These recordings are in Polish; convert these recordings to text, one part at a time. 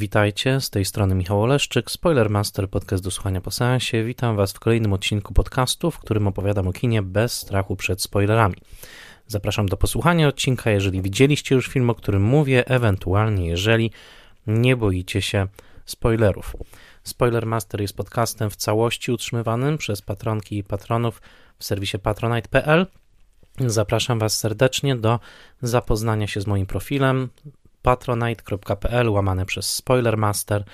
Witajcie, z tej strony Michał Oleszczyk, Spoilermaster, podcast do słuchania po seansie. Witam Was w kolejnym odcinku podcastu, w którym opowiadam o kinie bez strachu przed spoilerami. Zapraszam do posłuchania odcinka, jeżeli widzieliście już film, o którym mówię, ewentualnie jeżeli nie boicie się spoilerów. Spoilermaster jest podcastem w całości utrzymywanym przez patronki i patronów w serwisie patronite.pl. Zapraszam Was serdecznie do zapoznania się z moim profilem patronite.pl łamane przez Spoilermaster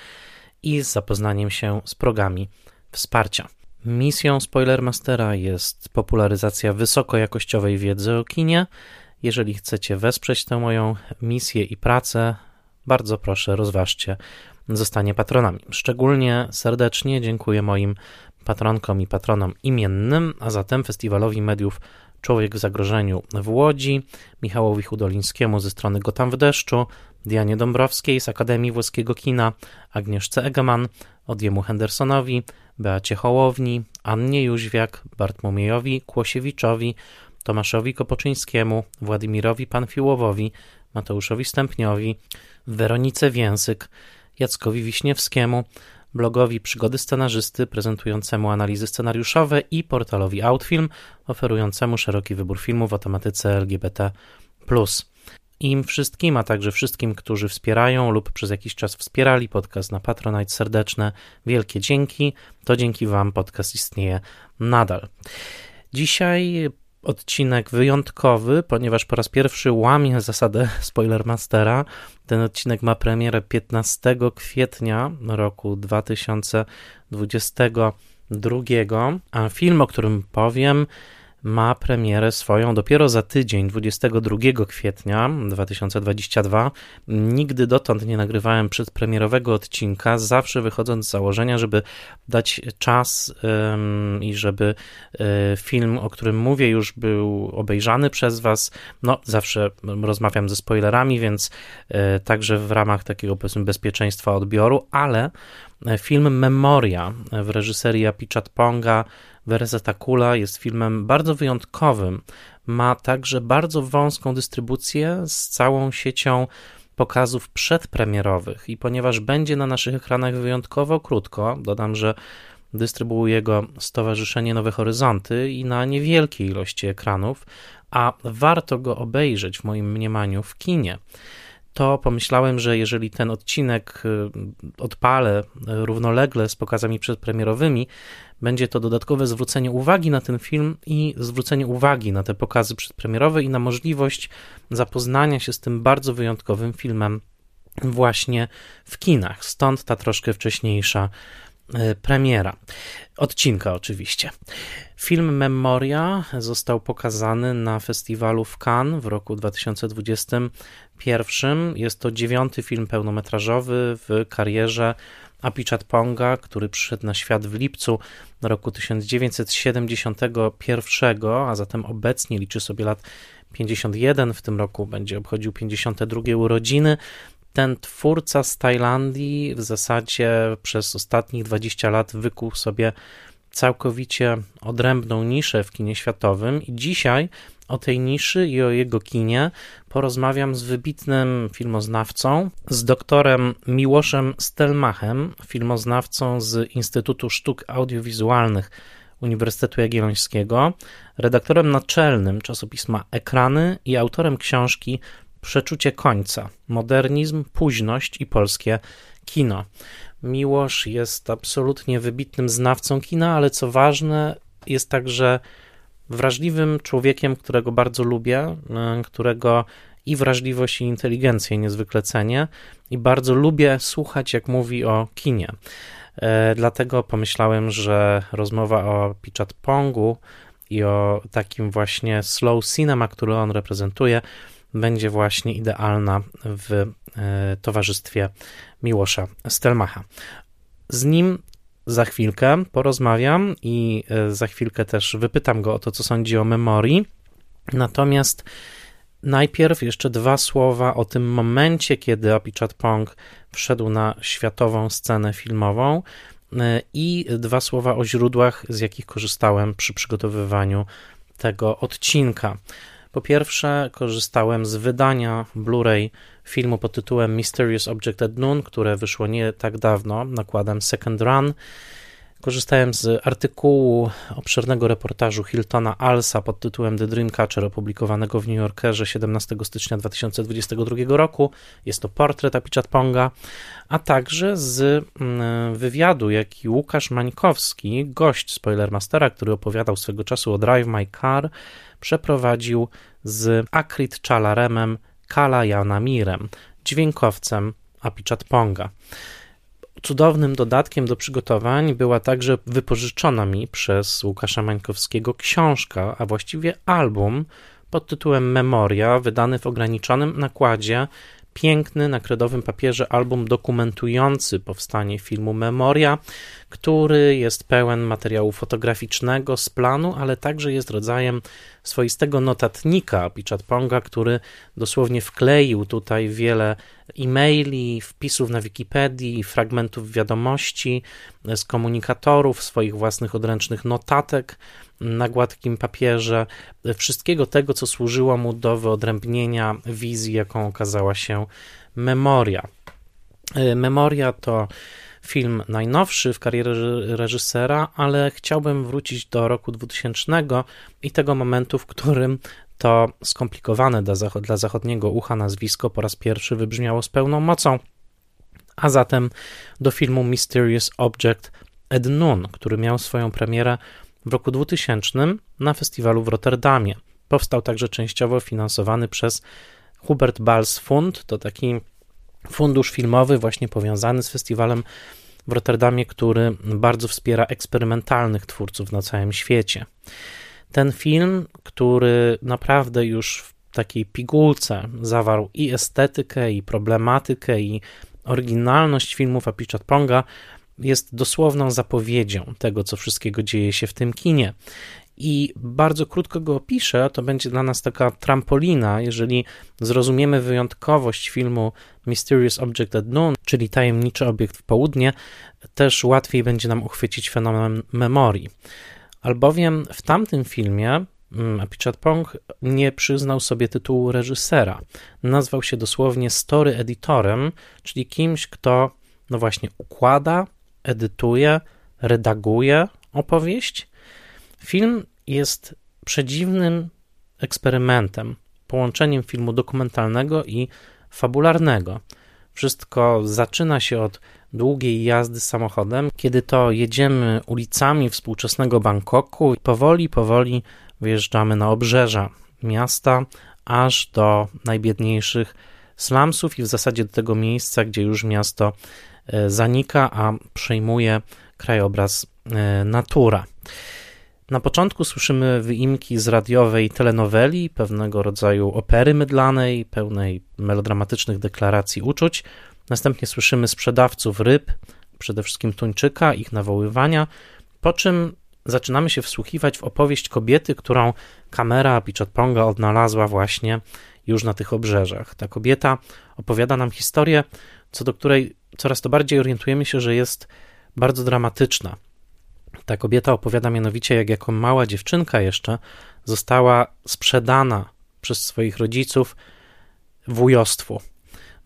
i z zapoznaniem się z progami wsparcia. Misją Spoilermastera jest popularyzacja wysokojakościowej wiedzy o kinie. Jeżeli chcecie wesprzeć tę moją misję i pracę, bardzo proszę, rozważcie zostanie patronami. Szczególnie serdecznie dziękuję moim patronkom i patronom imiennym, a zatem Festiwalowi Mediów Człowiek w zagrożeniu w Łodzi, Michałowi Hudolińskiemu ze strony Gotam w deszczu, Dianie Dąbrowskiej z Akademii Włoskiego Kina, Agnieszce Egeman, Odjemu Hendersonowi, Beacie Hołowni, Annie Jóźwiak, Bartłomiejowi Kłosiewiczowi, Tomaszowi Kopoczyńskiemu, Władimirowi Panfiłowowi, Mateuszowi Stępniowi, Weronice Więsyk, Jackowi Wiśniewskiemu, blogowi Przygody Scenarzysty prezentującemu analizy scenariuszowe i portalowi Outfilm oferującemu szeroki wybór filmów o tematyce LGBT. Im wszystkim, a także wszystkim, którzy wspierają lub przez jakiś czas wspierali podcast na Patronite serdeczne, wielkie dzięki. To dzięki Wam podcast istnieje nadal. Dzisiaj odcinek wyjątkowy, ponieważ po raz pierwszy łamie zasadę Spoilermastera. Ten odcinek ma premierę 15 kwietnia roku 2022, a film, o którym powiem, ma premierę swoją dopiero za tydzień, 22 kwietnia 2022. Nigdy dotąd nie nagrywałem przedpremierowego odcinka, zawsze wychodząc z założenia, żeby dać czas ym, i żeby y, film, o którym mówię, już był obejrzany przez Was. No, zawsze rozmawiam ze spoilerami, więc y, także w ramach takiego powiedzmy bezpieczeństwa odbioru, ale film Memoria w reżyserii Apichat Ponga Verzeta Kula jest filmem bardzo wyjątkowym. Ma także bardzo wąską dystrybucję z całą siecią pokazów przedpremierowych i ponieważ będzie na naszych ekranach wyjątkowo krótko, dodam, że dystrybuuje go Stowarzyszenie Nowe Horyzonty i na niewielkiej ilości ekranów, a warto go obejrzeć w moim mniemaniu w kinie to pomyślałem, że jeżeli ten odcinek y, odpalę równolegle z pokazami przedpremierowymi, będzie to dodatkowe zwrócenie uwagi na ten film i zwrócenie uwagi na te pokazy przedpremierowe i na możliwość zapoznania się z tym bardzo wyjątkowym filmem właśnie w kinach. Stąd ta troszkę wcześniejsza y, premiera. Odcinka oczywiście. Film Memoria został pokazany na festiwalu w Cannes w roku 2021. Jest to dziewiąty film pełnometrażowy w karierze Apichat Ponga, który przyszedł na świat w lipcu roku 1971, a zatem obecnie liczy sobie lat 51. W tym roku będzie obchodził 52 urodziny. Ten twórca z Tajlandii w zasadzie przez ostatnich 20 lat wykuł sobie całkowicie odrębną niszę w kinie światowym i dzisiaj o tej niszy i o jego kinie porozmawiam z wybitnym filmoznawcą, z doktorem Miłoszem Stelmachem, filmoznawcą z Instytutu Sztuk Audiowizualnych Uniwersytetu Jagiellońskiego, redaktorem naczelnym czasopisma Ekrany i autorem książki Przeczucie końca: modernizm, późność i polskie kino. Miłosz jest absolutnie wybitnym znawcą kina, ale co ważne, jest także wrażliwym człowiekiem, którego bardzo lubię, e, którego i wrażliwość, i inteligencję niezwykle cenię i bardzo lubię słuchać, jak mówi o kinie. E, dlatego pomyślałem, że rozmowa o Pichat Pongu i o takim właśnie slow cinema, który on reprezentuje, będzie właśnie idealna w e, towarzystwie Miłosza Stelmacha. Z nim za chwilkę porozmawiam i e, za chwilkę też wypytam go o to, co sądzi o memorii. Natomiast najpierw jeszcze dwa słowa o tym momencie, kiedy Apichat Pong wszedł na światową scenę filmową e, i dwa słowa o źródłach, z jakich korzystałem przy przygotowywaniu tego odcinka. Po pierwsze, korzystałem z wydania Blu-ray filmu pod tytułem Mysterious Object at Noon, które wyszło nie tak dawno nakładem Second Run. Korzystałem z artykułu obszernego reportażu Hiltona Alsa pod tytułem The Dreamcatcher, opublikowanego w New Yorkerze 17 stycznia 2022 roku. Jest to portret Apichat Ponga, a także z mm, wywiadu, jaki Łukasz Mańkowski, gość Spoilermastera, który opowiadał swego czasu o Drive My Car, przeprowadził z Akrit Chalaremem Kala Janamirem, dźwiękowcem Apichat Ponga. Cudownym dodatkiem do przygotowań była także wypożyczona mi przez Łukasza Mańkowskiego książka, a właściwie album pod tytułem Memoria, wydany w ograniczonym nakładzie piękny na kredowym papierze album dokumentujący powstanie filmu Memoria, który jest pełen materiału fotograficznego z planu, ale także jest rodzajem swoistego notatnika Pichatponga, który dosłownie wkleił tutaj wiele e-maili, wpisów na Wikipedii, fragmentów wiadomości z komunikatorów, swoich własnych odręcznych notatek na gładkim papierze, wszystkiego tego, co służyło mu do wyodrębnienia wizji, jaką okazała się Memoria. E, Memoria to film najnowszy w karierze reżysera, ale chciałbym wrócić do roku 2000 i tego momentu, w którym to skomplikowane dla, zachod dla zachodniego ucha nazwisko po raz pierwszy wybrzmiało z pełną mocą, a zatem do filmu Mysterious Object at Noon, który miał swoją premierę w roku 2000 na festiwalu w Rotterdamie. Powstał także częściowo finansowany przez Hubert Bals Fund, to taki fundusz filmowy właśnie powiązany z festiwalem w Rotterdamie, który bardzo wspiera eksperymentalnych twórców na całym świecie. Ten film, który naprawdę już w takiej pigułce zawarł i estetykę, i problematykę, i oryginalność filmów Apichat Ponga, jest dosłowną zapowiedzią tego, co wszystkiego dzieje się w tym kinie. I bardzo krótko go opiszę, to będzie dla nas taka trampolina, jeżeli zrozumiemy wyjątkowość filmu Mysterious Object at Noon, czyli tajemniczy obiekt w południe, też łatwiej będzie nam uchwycić fenomen memorii. Albowiem w tamtym filmie mm, Apichat Pong nie przyznał sobie tytułu reżysera. Nazwał się dosłownie story editorem, czyli kimś, kto no właśnie układa, edytuje, redaguje opowieść. Film jest przedziwnym eksperymentem, połączeniem filmu dokumentalnego i fabularnego. Wszystko zaczyna się od długiej jazdy samochodem, kiedy to jedziemy ulicami współczesnego Bangkoku i powoli, powoli wyjeżdżamy na obrzeża miasta, aż do najbiedniejszych slumsów i w zasadzie do tego miejsca, gdzie już miasto zanika, a przejmuje krajobraz e, natura. Na początku słyszymy wyimki z radiowej telenoweli, pewnego rodzaju opery mydlanej, pełnej melodramatycznych deklaracji uczuć. Następnie słyszymy sprzedawców ryb, przede wszystkim tuńczyka, ich nawoływania, po czym zaczynamy się wsłuchiwać w opowieść kobiety, którą kamera Pichotponga odnalazła właśnie już na tych obrzeżach. Ta kobieta opowiada nam historię, co do której coraz to bardziej orientujemy się, że jest bardzo dramatyczna. Ta kobieta opowiada mianowicie, jak jako mała dziewczynka jeszcze została sprzedana przez swoich rodziców wujostwu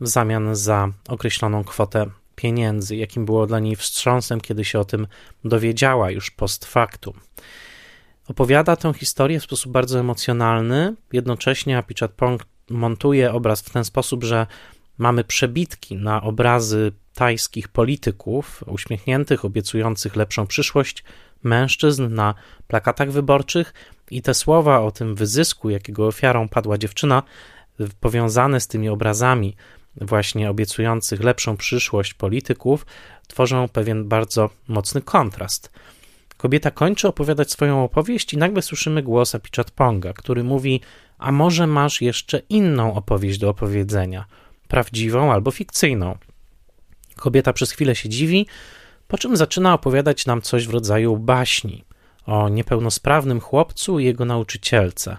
w zamian za określoną kwotę pieniędzy, jakim było dla niej wstrząsem, kiedy się o tym dowiedziała już post factum. Opowiada tę historię w sposób bardzo emocjonalny, jednocześnie Apichat Pong montuje obraz w ten sposób, że mamy przebitki na obrazy tajskich polityków, uśmiechniętych, obiecujących lepszą przyszłość, mężczyzn na plakatach wyborczych i te słowa o tym wyzysku, jakiego ofiarą padła dziewczyna, powiązane z tymi obrazami właśnie obiecujących lepszą przyszłość polityków, tworzą pewien bardzo mocny kontrast. Kobieta kończy opowiadać swoją opowieść i nagle słyszymy głos Apichat Ponga, który mówi: A może masz jeszcze inną opowieść do opowiedzenia, prawdziwą albo fikcyjną? Kobieta przez chwilę się dziwi, po czym zaczyna opowiadać nam coś w rodzaju baśni o niepełnosprawnym chłopcu i jego nauczycielce.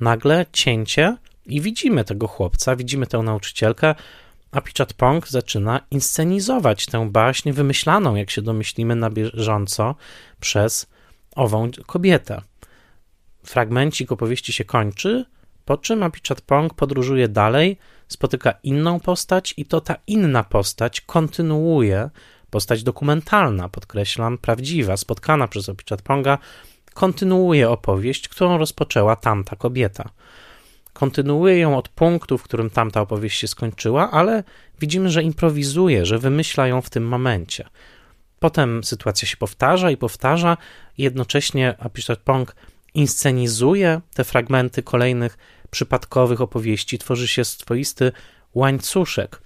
Nagle cięcie i widzimy tego chłopca, widzimy tę nauczycielkę, a Pichat Pong zaczyna inscenizować tę baśń wymyślaną, jak się domyślimy, na bieżąco przez ową kobietę. Fragmencik opowieści się kończy, Po czym Apichat Pong podróżuje dalej, spotyka inną postać i to ta inna postać kontynuuje, postać dokumentalna, podkreślam, prawdziwa, spotkana przez Apichat Ponga, kontynuuje opowieść, którą rozpoczęła tamta kobieta. Kontynuuje ją od punktu, w którym tamta opowieść się skończyła, ale widzimy, że improwizuje, że wymyśla ją w tym momencie. Potem sytuacja się powtarza i powtarza, jednocześnie Apichat Pong inscenizuje te fragmenty kolejnych przypadkowych opowieści, tworzy się swoisty łańcuszek.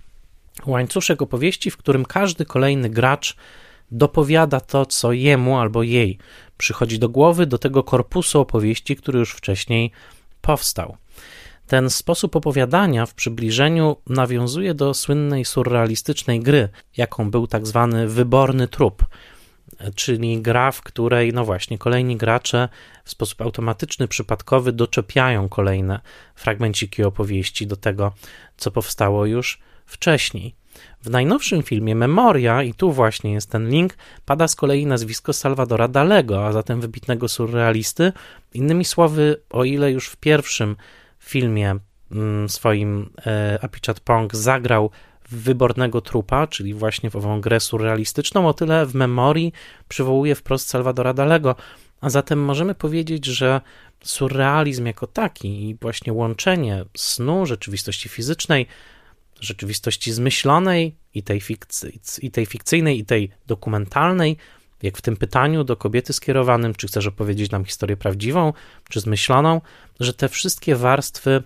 Łańcuszek opowieści, w którym każdy kolejny gracz dopowiada to, co jemu albo jej przychodzi do głowy, do tego korpusu opowieści, który już wcześniej powstał. Ten sposób opowiadania w przybliżeniu nawiązuje do słynnej surrealistycznej gry, jaką był tak zwany wyborny trup, czyli gra, w której, no właśnie, kolejni gracze w sposób automatyczny, przypadkowy doczepiają kolejne fragmenciki opowieści do tego, co powstało już wcześniej. W najnowszym filmie Memoria, i tu właśnie jest ten link, pada z kolei nazwisko Salvadora Dalego, a zatem wybitnego surrealisty. Innymi słowy, o ile już w pierwszym filmie mm, swoim e, Apichat Pong zagrał wybornego trupa, czyli właśnie w ową grę surrealistyczną, o tyle w memorii przywołuje wprost Salvadora Dalego, a zatem możemy powiedzieć, że surrealizm jako taki i właśnie łączenie snu, rzeczywistości fizycznej, rzeczywistości zmyślonej i tej, fikcy, i tej fikcyjnej, i tej dokumentalnej, jak w tym pytaniu do kobiety skierowanym, czy chcesz opowiedzieć nam historię prawdziwą, czy zmyśloną, że te wszystkie warstwy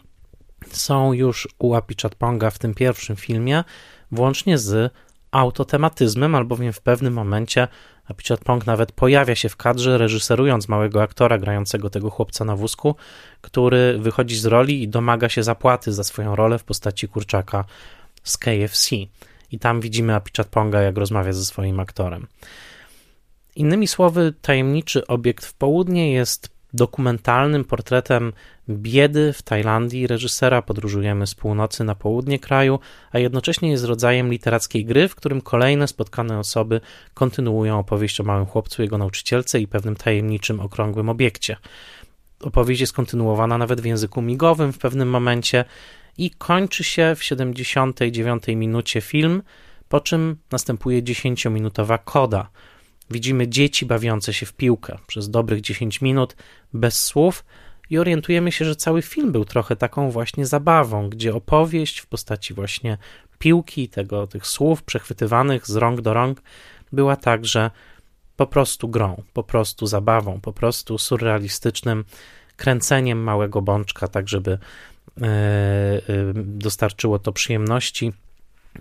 są już u Apichatponga w tym pierwszym filmie, włącznie z autotematyzmem, albowiem w pewnym momencie Apichatpong nawet pojawia się w kadrze, reżyserując małego aktora grającego tego chłopca na wózku, który wychodzi z roli i domaga się zapłaty za swoją rolę w postaci kurczaka z KFC. I tam widzimy Apichatponga, jak rozmawia ze swoim aktorem. Innymi słowy, tajemniczy obiekt w południe jest dokumentalnym portretem biedy w Tajlandii reżysera. Podróżujemy z północy na południe kraju, a jednocześnie jest rodzajem literackiej gry, w którym kolejne spotkane osoby kontynuują opowieść o małym chłopcu, jego nauczycielce i pewnym tajemniczym, okrągłym obiekcie. Opowieść jest kontynuowana nawet w języku migowym w pewnym momencie i kończy się w 79 minucie film, po czym następuje 10-minutowa koda – Widzimy dzieci bawiące się w piłkę przez dobrych 10 minut bez słów i orientujemy się, że cały film był trochę taką właśnie zabawą, gdzie opowieść w postaci właśnie piłki, tego, tych słów przechwytywanych z rąk do rąk była także po prostu grą, po prostu zabawą, po prostu surrealistycznym kręceniem małego bączka, tak żeby e, e, dostarczyło to przyjemności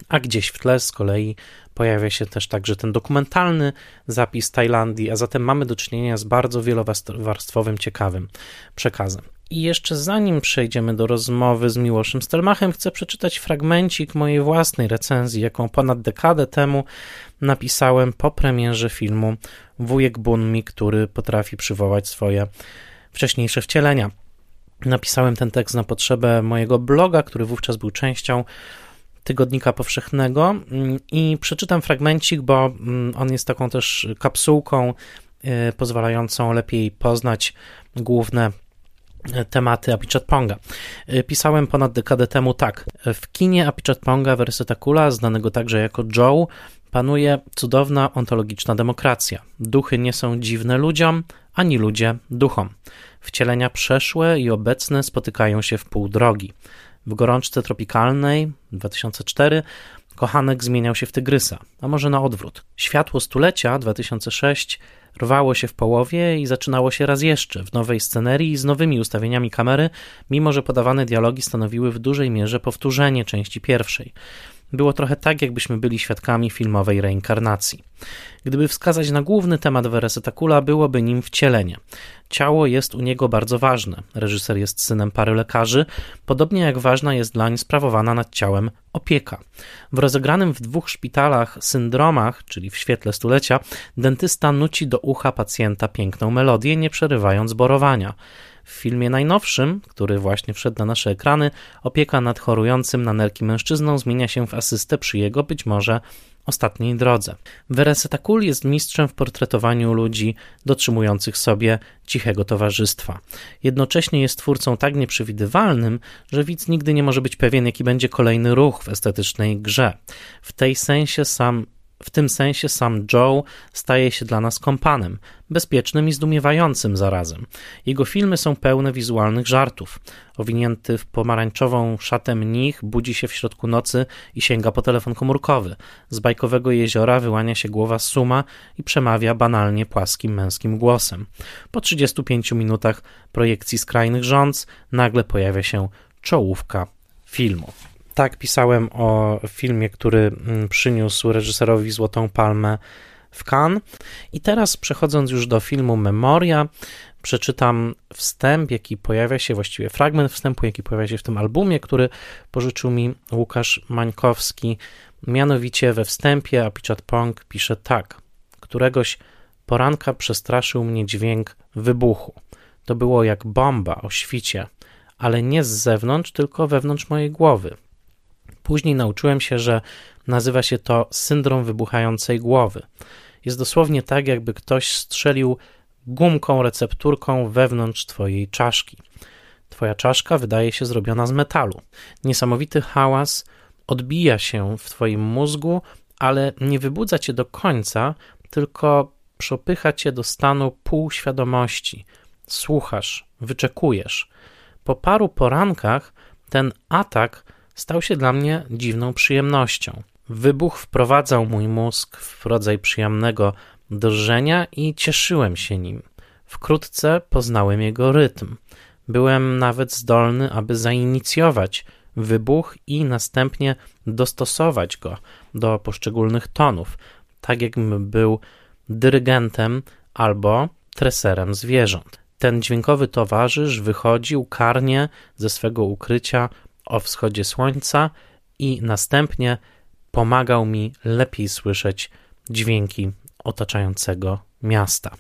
a gdzieś w tle z kolei pojawia się też także ten dokumentalny zapis Tajlandii, a zatem mamy do czynienia z bardzo wielowarstwowym, ciekawym przekazem. I jeszcze zanim przejdziemy do rozmowy z Miłoszem Stelmachem, chcę przeczytać fragmencik mojej własnej recenzji, jaką ponad dekadę temu napisałem po premierze filmu Wujek Bunmi, który potrafi przywołać swoje wcześniejsze wcielenia. Napisałem ten tekst na potrzebę mojego bloga, który wówczas był częścią Tygodnika Powszechnego mm, i przeczytam fragmencik, bo mm, on jest taką też kapsułką y, pozwalającą lepiej poznać główne y, tematy Apichat Ponga. Y, pisałem ponad dekadę temu tak. W kinie Apichat Ponga znanego także jako Joe, panuje cudowna ontologiczna demokracja. Duchy nie są dziwne ludziom, ani ludzie duchom. Wcielenia przeszłe i obecne spotykają się w pół drogi. W gorączce tropikalnej 2004 kochanek zmieniał się w tygrysa, a może na odwrót. Światło stulecia 2006 rwało się w połowie i zaczynało się raz jeszcze w nowej scenerii z nowymi ustawieniami kamery, mimo że podawane dialogi stanowiły w dużej mierze powtórzenie części pierwszej. Było trochę tak, jakbyśmy byli świadkami filmowej reinkarnacji. Gdyby wskazać na główny temat Veresetakula, byłoby nim wcielenie. Ciało jest u niego bardzo ważne. Reżyser jest synem pary lekarzy, podobnie jak ważna jest dlań sprawowana nad ciałem opieka. W rozegranym w dwóch szpitalach syndromach, czyli w świetle stulecia, dentysta nuci do ucha pacjenta piękną melodię, nie przerywając borowania. W filmie najnowszym, który właśnie wszedł na nasze ekrany, opieka nad chorującym na nerki mężczyzną zmienia się w asystę przy jego być może ostatniej drodze. Veresetakul jest mistrzem w portretowaniu ludzi dotrzymujących sobie cichego towarzystwa. Jednocześnie jest twórcą tak nieprzewidywalnym, że widz nigdy nie może być pewien, jaki będzie kolejny ruch w estetycznej grze. W tej sensie sam w tym sensie sam Joe staje się dla nas kompanem, bezpiecznym i zdumiewającym zarazem. Jego filmy są pełne wizualnych żartów. Owinięty w pomarańczową szatę mnich budzi się w środku nocy i sięga po telefon komórkowy. Z bajkowego jeziora wyłania się głowa Suma i przemawia banalnie płaskim męskim głosem. Po 35 minutach projekcji skrajnych rządz nagle pojawia się czołówka filmu. Tak, pisałem o filmie, który mm, przyniósł reżyserowi Złotą Palmę w Cannes. I teraz przechodząc już do filmu Memoria, przeczytam wstęp, jaki pojawia się, właściwie fragment wstępu, jaki pojawia się w tym albumie, który pożyczył mi Łukasz Mańkowski. Mianowicie we wstępie Apichat Pong pisze tak. Któregoś poranka przestraszył mnie dźwięk wybuchu. To było jak bomba o świcie, ale nie z zewnątrz, tylko wewnątrz mojej głowy. Później nauczyłem się, że nazywa się to syndrom wybuchającej głowy. Jest dosłownie tak, jakby ktoś strzelił gumką, recepturką wewnątrz twojej czaszki. Twoja czaszka wydaje się zrobiona z metalu. Niesamowity hałas odbija się w twoim mózgu, ale nie wybudza cię do końca, tylko przepycha cię do stanu półświadomości. Słuchasz, wyczekujesz. Po paru porankach ten atak stał się dla mnie dziwną przyjemnością. Wybuch wprowadzał mój mózg w rodzaj przyjemnego drżenia i cieszyłem się nim. Wkrótce poznałem jego rytm. Byłem nawet zdolny, aby zainicjować wybuch i następnie dostosować go do poszczególnych tonów, tak jakbym był dyrygentem albo treserem zwierząt. Ten dźwiękowy towarzysz wychodził karnie ze swego ukrycia o wschodzie słońca i następnie pomagał mi lepiej słyszeć dźwięki otaczającego miasta.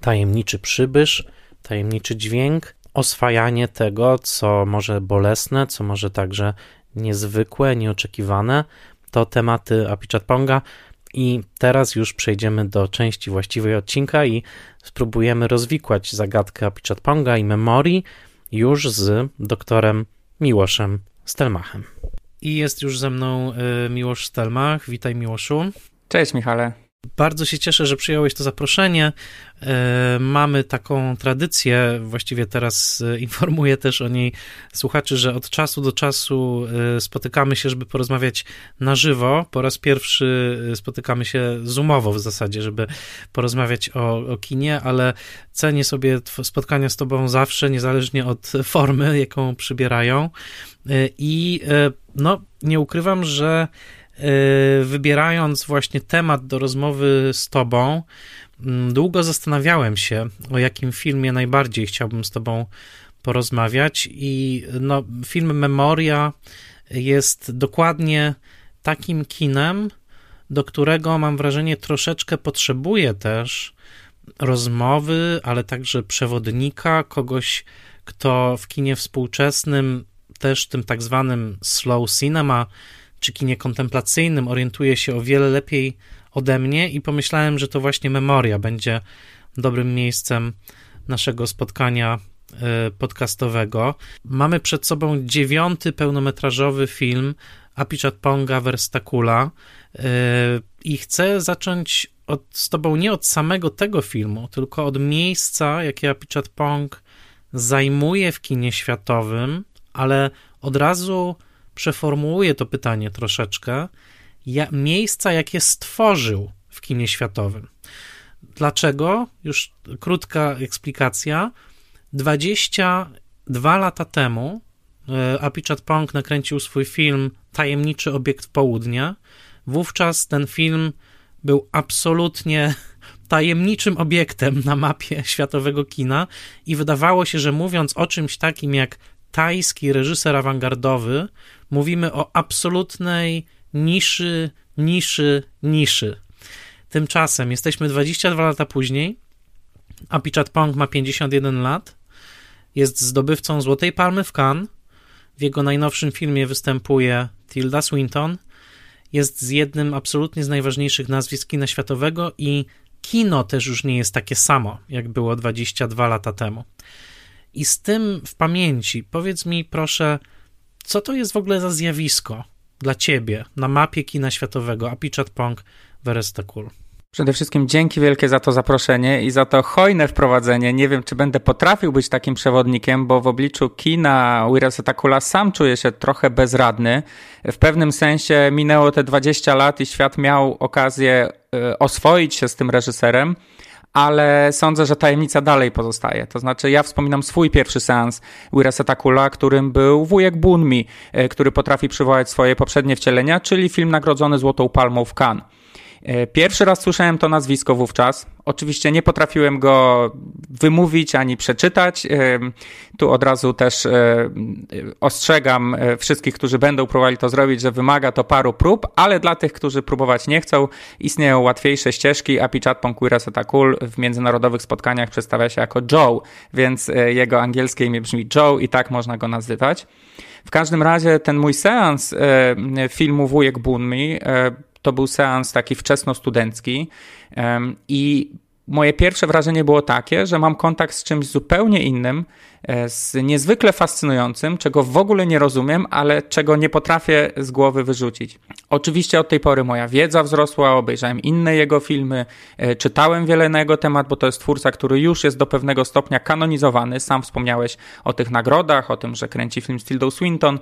Tajemniczy przybysz, tajemniczy dźwięk, oswajanie tego, co może bolesne, co może także niezwykłe, nieoczekiwane, to tematy Apichatponga. I teraz już przejdziemy do części właściwej odcinka i spróbujemy rozwikłać zagadkę Apichatponga i memorii już z doktorem Miłoszem Stelmachem. I jest już ze mną y, Miłosz Stelmach. Witaj Miłoszu. Cześć Michale. Bardzo się cieszę, że przyjąłeś to zaproszenie. E, mamy taką tradycję, właściwie teraz e, informuję też o niej słuchaczy, że od czasu do czasu e, spotykamy się, żeby porozmawiać na żywo. Po raz pierwszy spotykamy się zoomowo w zasadzie, żeby porozmawiać o, o kinie, ale cenię sobie spotkania z Tobą zawsze, niezależnie od formy, jaką przybierają. I no, nie ukrywam, że wybierając właśnie temat do rozmowy z Tobą, mm, długo zastanawiałem się, o jakim filmie najbardziej chciałbym z Tobą porozmawiać. I no, film Memoria jest dokładnie takim kinem, do którego mam wrażenie troszeczkę potrzebuję też rozmowy, ale także przewodnika, kogoś, kto w kinie współczesnym, też tym tak zwanym slow cinema, czy kinie kontemplacyjnym orientuje się o wiele lepiej ode mnie i pomyślałem, że to właśnie memoria będzie dobrym miejscem naszego spotkania e, podcastowego. Mamy przed sobą dziewiąty pełnometrażowy film Apichat Ponga Verstakula e, i chcę zacząć od, z tobą nie od samego tego filmu, tylko od miejsca, jakie Apichat Pong zajmuje w kinie światowym, ale od razu przeformułuję to pytanie troszeczkę, ja, miejsca, jakie stworzył w kinie światowym. Dlaczego? Już krótka eksplikacja. 22 lata temu e, Apichat Pong nakręcił swój film Tajemniczy obiekt południa. Wówczas ten film był absolutnie tajemniczym obiektem na mapie światowego kina i wydawało się, że mówiąc o czymś takim jak tajski reżyser awangardowy, mówimy o absolutnej niszy, niszy, niszy. Tymczasem jesteśmy 22 lata później, a Pichat Pong ma 51 lat, jest zdobywcą Złotej Palmy w Cannes, w jego najnowszym filmie występuje Tilda Swinton jest z jednym absolutnie z najważniejszych nazwisk kina światowego i kino też już nie jest takie samo, jak było 22 lata temu. I z tym w pamięci, powiedz mi proszę, co to jest w ogóle za zjawisko dla ciebie na mapie kina światowego Apichat Pong Veresta Cool? Przede wszystkim dzięki wielkie za to zaproszenie i za to hojne wprowadzenie. Nie wiem, czy będę potrafił być takim przewodnikiem, bo w obliczu kina Wirasa Kula sam czuję się trochę bezradny. W pewnym sensie minęło te 20 lat i świat miał okazję e, oswoić się z tym reżyserem ale sądzę, że tajemnica dalej pozostaje. To znaczy, ja wspominam swój pierwszy seans Wiraseta Kula, którym był wujek Bunmi, e, który potrafi przywołać swoje poprzednie wcielenia, czyli film nagrodzony Złotą Palmą w Cannes. E, pierwszy raz słyszałem to nazwisko wówczas. Oczywiście nie potrafiłem go wymówić ani przeczytać. E, tu od razu też e, ostrzegam wszystkich, którzy będą próbowali to zrobić, że wymaga to paru prób, ale dla tych, którzy próbować nie chcą, istnieją łatwiejsze ścieżki. Apichat Ponquira Setakul w międzynarodowych spotkaniach przedstawia się jako Joe, więc jego angielskie imię brzmi Joe i tak można go nazywać. W każdym razie ten mój seans filmu Wujek Bunmi to był seans taki wczesnostudencki. I moje pierwsze wrażenie było takie, że mam kontakt z czymś zupełnie innym, z niezwykle fascynującym, czego w ogóle nie rozumiem, ale czego nie potrafię z głowy wyrzucić. Oczywiście od tej pory moja wiedza wzrosła, obejrzałem inne jego filmy, e, czytałem wiele na jego temat, bo to jest twórca, który już jest do pewnego stopnia kanonizowany. Sam wspomniałeś o tych nagrodach, o tym, że kręci film z Tildą Swinton.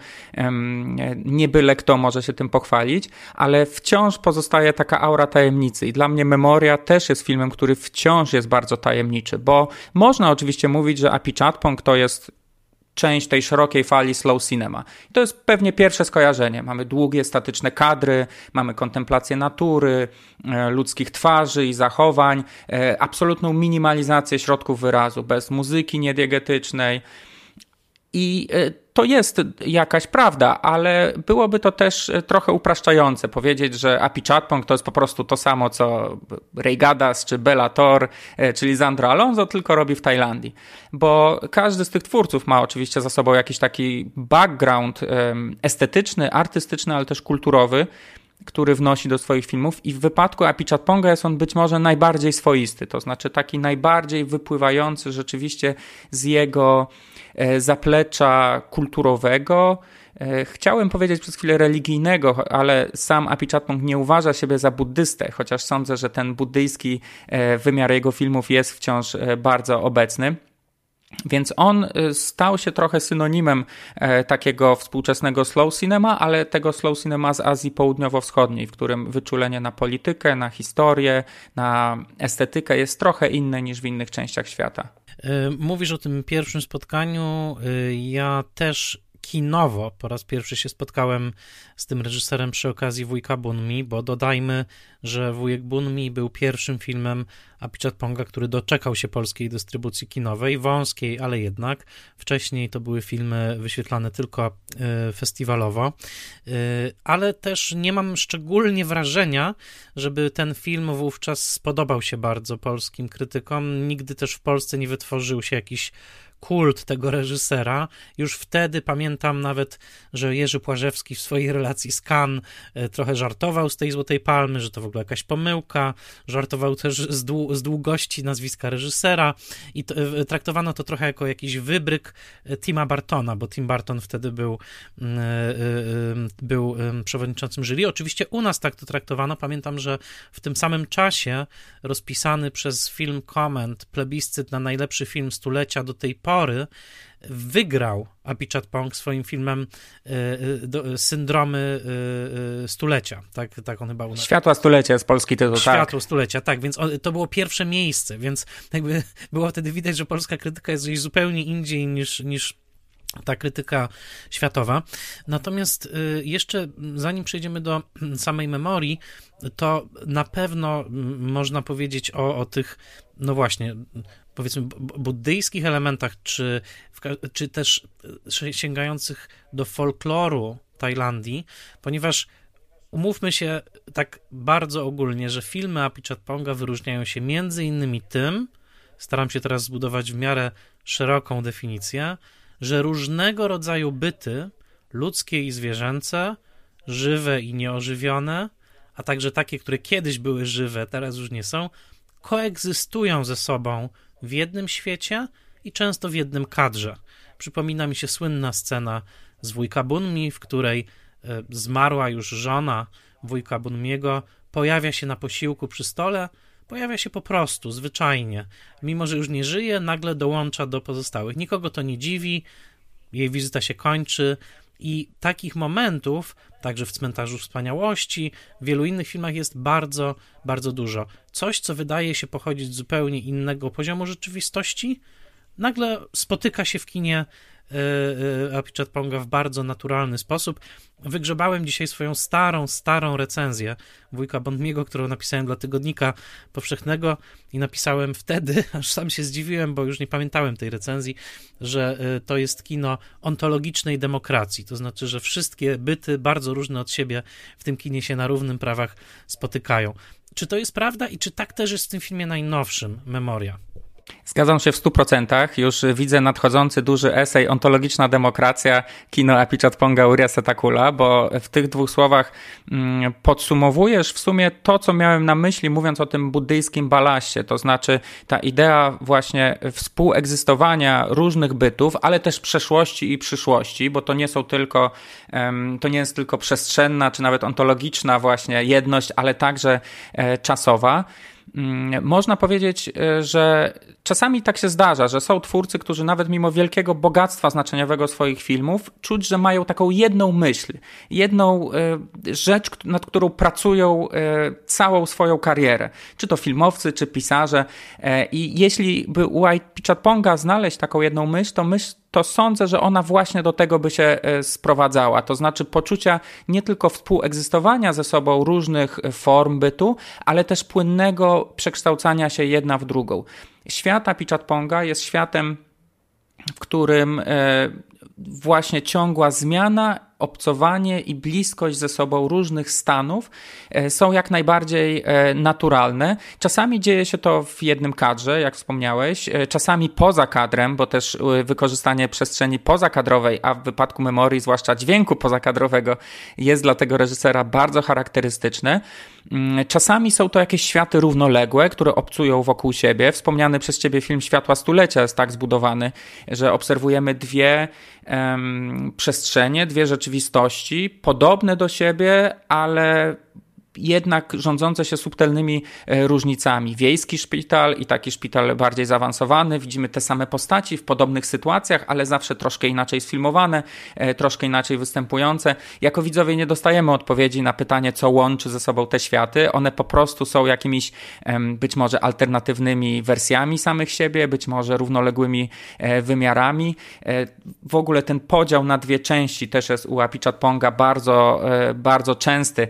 Nie byle kto może się tym pochwalić, ale wciąż pozostaje taka aura tajemnicy i dla mnie Memoria też jest filmem, który wciąż jest bardzo tajemniczy, bo można oczywiście mówić, że Apichatpong to jest część tej szerokiej fali slow cinema. I to jest pewnie pierwsze skojarzenie. Mamy długie, statyczne kadry, mamy kontemplację natury, e, ludzkich twarzy i zachowań, e, absolutną minimalizację środków wyrazu, bez muzyki niediegetycznej. I e, to jest jakaś prawda, ale byłoby to też trochę upraszczające powiedzieć, że Api Chatpong to jest po prostu to samo, co Ray Gadas czy Bellator, e, czyli Zandro Alonso, tylko robi w Tajlandii. Bo każdy z tych twórców ma oczywiście za sobą jakiś taki background estetyczny, artystyczny, ale też kulturowy, który wnosi do swoich filmów i w wypadku Apichatponga jest on być może najbardziej swoisty, to znaczy taki najbardziej wypływający rzeczywiście z jego e, zaplecza kulturowego, e, Chciałem powiedzieć przez chwilę religijnego, ale sam Apichatpong nie uważa siebie za buddystę, chociaż sądzę, że ten buddyjski e, wymiar jego filmów jest wciąż bardzo obecny. Więc on stał się trochę synonimem e, takiego współczesnego slow cinema, ale tego slow cinema z Azji Południowo-Wschodniej, w którym wyczulenie na politykę, na historię, na estetykę jest trochę inne niż w innych częściach świata. Y, mówisz o tym pierwszym spotkaniu. Y, ja też kinowo po raz pierwszy się spotkałem z tym reżyserem przy okazji Wujka Bunmi, bo dodajmy, że Wujek Bunmi był pierwszym filmem Apichatponga, który doczekał się polskiej dystrybucji kinowej, wąskiej, ale jednak. Wcześniej to były filmy wyświetlane tylko y, festiwalowo, y, ale też nie mam szczególnie wrażenia, żeby ten film wówczas spodobał się bardzo polskim krytykom. Nigdy też w Polsce nie wytworzył się jakiś kult tego reżysera. Już wtedy pamiętam nawet, że Jerzy Płażewski w swojej relacji z Cannes e, trochę żartował z tej Złotej Palmy, że to w ogóle jakaś pomyłka. Żartował też z, dłu z długości nazwiska reżysera i to, e, traktowano to trochę jako jakiś wybryk e, Tima Bartona, bo Tim Barton wtedy był, mm, był przewodniczącym jury. Oczywiście u nas tak to traktowano. Pamiętam, że w tym samym czasie rozpisany przez film Comment plebiscyt na najlepszy film stulecia do tej pory wygrał Apichat Pong swoim filmem y, y, Syndromy y, Stulecia, tak, tak on chyba u nas. Światła Stulecia jest polski tytuł, tak. Światło tak. Stulecia, tak, więc to było pierwsze miejsce, więc jakby było wtedy widać, że polska krytyka jest gdzieś zupełnie indziej niż, niż ta krytyka światowa. Natomiast jeszcze zanim przejdziemy do samej memorii, to na pewno można powiedzieć o, o tych, no właśnie, powiedzmy buddyjskich elementach, czy, czy też e, sięgających do folkloru Tajlandii, ponieważ umówmy się tak bardzo ogólnie, że filmy Apichatponga wyróżniają się między innymi tym, staram się teraz zbudować w miarę szeroką definicję, że różnego rodzaju byty, ludzkie i zwierzęce, żywe i nieożywione, a także takie, które kiedyś były żywe, teraz już nie są, koegzystują ze sobą w jednym świecie i często w jednym kadrze. Przypomina mi się słynna scena z wujka Bunmi, w której e, zmarła już żona wujka Bunmiego pojawia się na posiłku przy stole, pojawia się po prostu, zwyczajnie. Mimo, że już nie żyje, nagle dołącza do pozostałych. Nikogo to nie dziwi, jej wizyta się kończy i takich momentów, także w Cmentarzu Wspaniałości, w wielu innych filmach jest bardzo, bardzo dużo. Coś, co wydaje się pochodzić z zupełnie innego poziomu rzeczywistości, nagle spotyka się w kinie E, e, Apichat Ponga w bardzo naturalny sposób. Wygrzebałem dzisiaj swoją starą, starą recenzję wujka Bondmiego, którą napisałem dla Tygodnika Powszechnego i napisałem wtedy, aż sam się zdziwiłem, bo już nie pamiętałem tej recenzji, że e, to jest kino ontologicznej demokracji, to znaczy, że wszystkie byty bardzo różne od siebie w tym kinie się na równym prawach spotykają. Czy to jest prawda i czy tak też jest w tym filmie najnowszym, Memoria? Zgadzam się w 100%. Już widzę nadchodzący duży esej Ontologiczna demokracja, kino Apichatponga Uria Setakula, bo w tych dwóch słowach mm, podsumowujesz w sumie to, co miałem na myśli, mówiąc o tym buddyjskim balaście. To znaczy ta idea właśnie współegzystowania różnych bytów, ale też przeszłości i przyszłości, bo to nie są tylko, to nie jest tylko przestrzenna, czy nawet ontologiczna właśnie jedność, ale także e, czasowa. Mm, można powiedzieć, e, że czasami tak się zdarza, że są twórcy, którzy nawet mimo wielkiego bogactwa znaczeniowego swoich filmów, czuć, że mają taką jedną myśl, jedną e, rzecz, nad którą pracują e, całą swoją karierę. Czy to filmowcy, czy pisarze. I jeśli by u Pichatponga znaleźć taką jedną myśl, to myśl to sądzę, że ona właśnie do tego by się e, sprowadzała. To znaczy poczucia nie tylko współegzystowania ze sobą różnych e, form bytu, ale też płynnego przekształcania się jedna w drugą. Świat Apichatponga jest światem, w którym e, właśnie ciągła zmiana obcowanie i bliskość ze sobą różnych stanów e, są jak najbardziej e, naturalne. Czasami dzieje się to w jednym kadrze, jak wspomniałeś, e, czasami poza kadrem, bo też wykorzystanie przestrzeni pozakadrowej, a w wypadku memorii, zwłaszcza dźwięku pozakadrowego, jest dla tego reżysera bardzo charakterystyczne. Mm, czasami są to jakieś światy równoległe, które obcują wokół siebie. Wspomniany przez ciebie film Światła Stulecia jest tak zbudowany, że obserwujemy dwie um, przestrzenie, dwie rzeczywistości, podobne do siebie, ale jednak rządzące się subtelnymi e, różnicami. Wiejski szpital i taki szpital bardziej zaawansowany, widzimy te same postaci w podobnych sytuacjach, ale zawsze troszkę inaczej sfilmowane, e, troszkę inaczej występujące. Jako widzowie nie dostajemy odpowiedzi na pytanie, co łączy ze sobą te światy. One po prostu są jakimiś być może alternatywnymi wersjami samych siebie, być może równoległymi e, wymiarami. W ogóle ten podział na dwie części też jest u Apichatponga bardzo, bardzo częsty.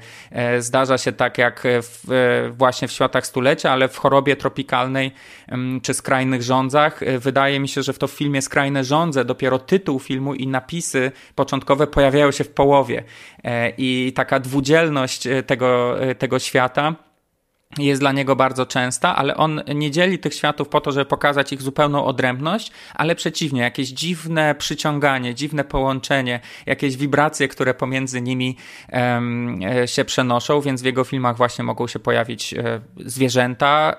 Zdarza się tak jak w, właśnie w światach stulecia, ale w chorobie tropikalnej czy skrajnych rządzach. E, wydaje mi się, że w to filmie Skrajne rządze dopiero tytuł filmu i napisy początkowe pojawiają się w połowie. E, I taka dwudzielność e, tego, tego świata jest dla niego bardzo częsta, ale on nie dzieli tych światów po to, żeby pokazać ich zupełną odrębność, ale przeciwnie, jakieś dziwne przyciąganie, dziwne połączenie, jakieś wibracje, które pomiędzy nimi um, się przenoszą, więc w jego filmach właśnie mogą się pojawić e, zwierzęta,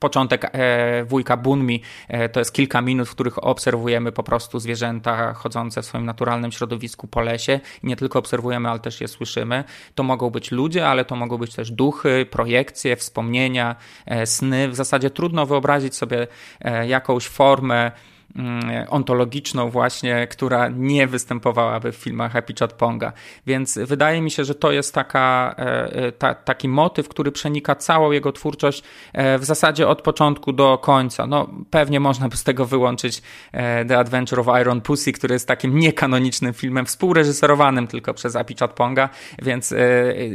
początek e, wujka Bunmi e, to jest kilka minut, w których obserwujemy po prostu zwierzęta chodzące w swoim naturalnym środowisku po lesie. I nie tylko obserwujemy, ale też je słyszymy. To mogą być ludzie, ale to mogą być też duchy, projekcje, wspomnienia, e, sny. W zasadzie trudno wyobrazić sobie jakąś formę ontologiczną właśnie, która nie występowałaby w filmach Happy Chat Ponga. Więc wydaje mi się, że to jest taka, e, e, ta, taki motyw, który przenika całą jego twórczość e, w zasadzie od początku do końca. No, pewnie można by z tego wyłączyć The Adventure of Iron Pussy, który jest takim niekanonicznym filmem, współreżyserowanym tylko przez Happy Chat Ponga, więc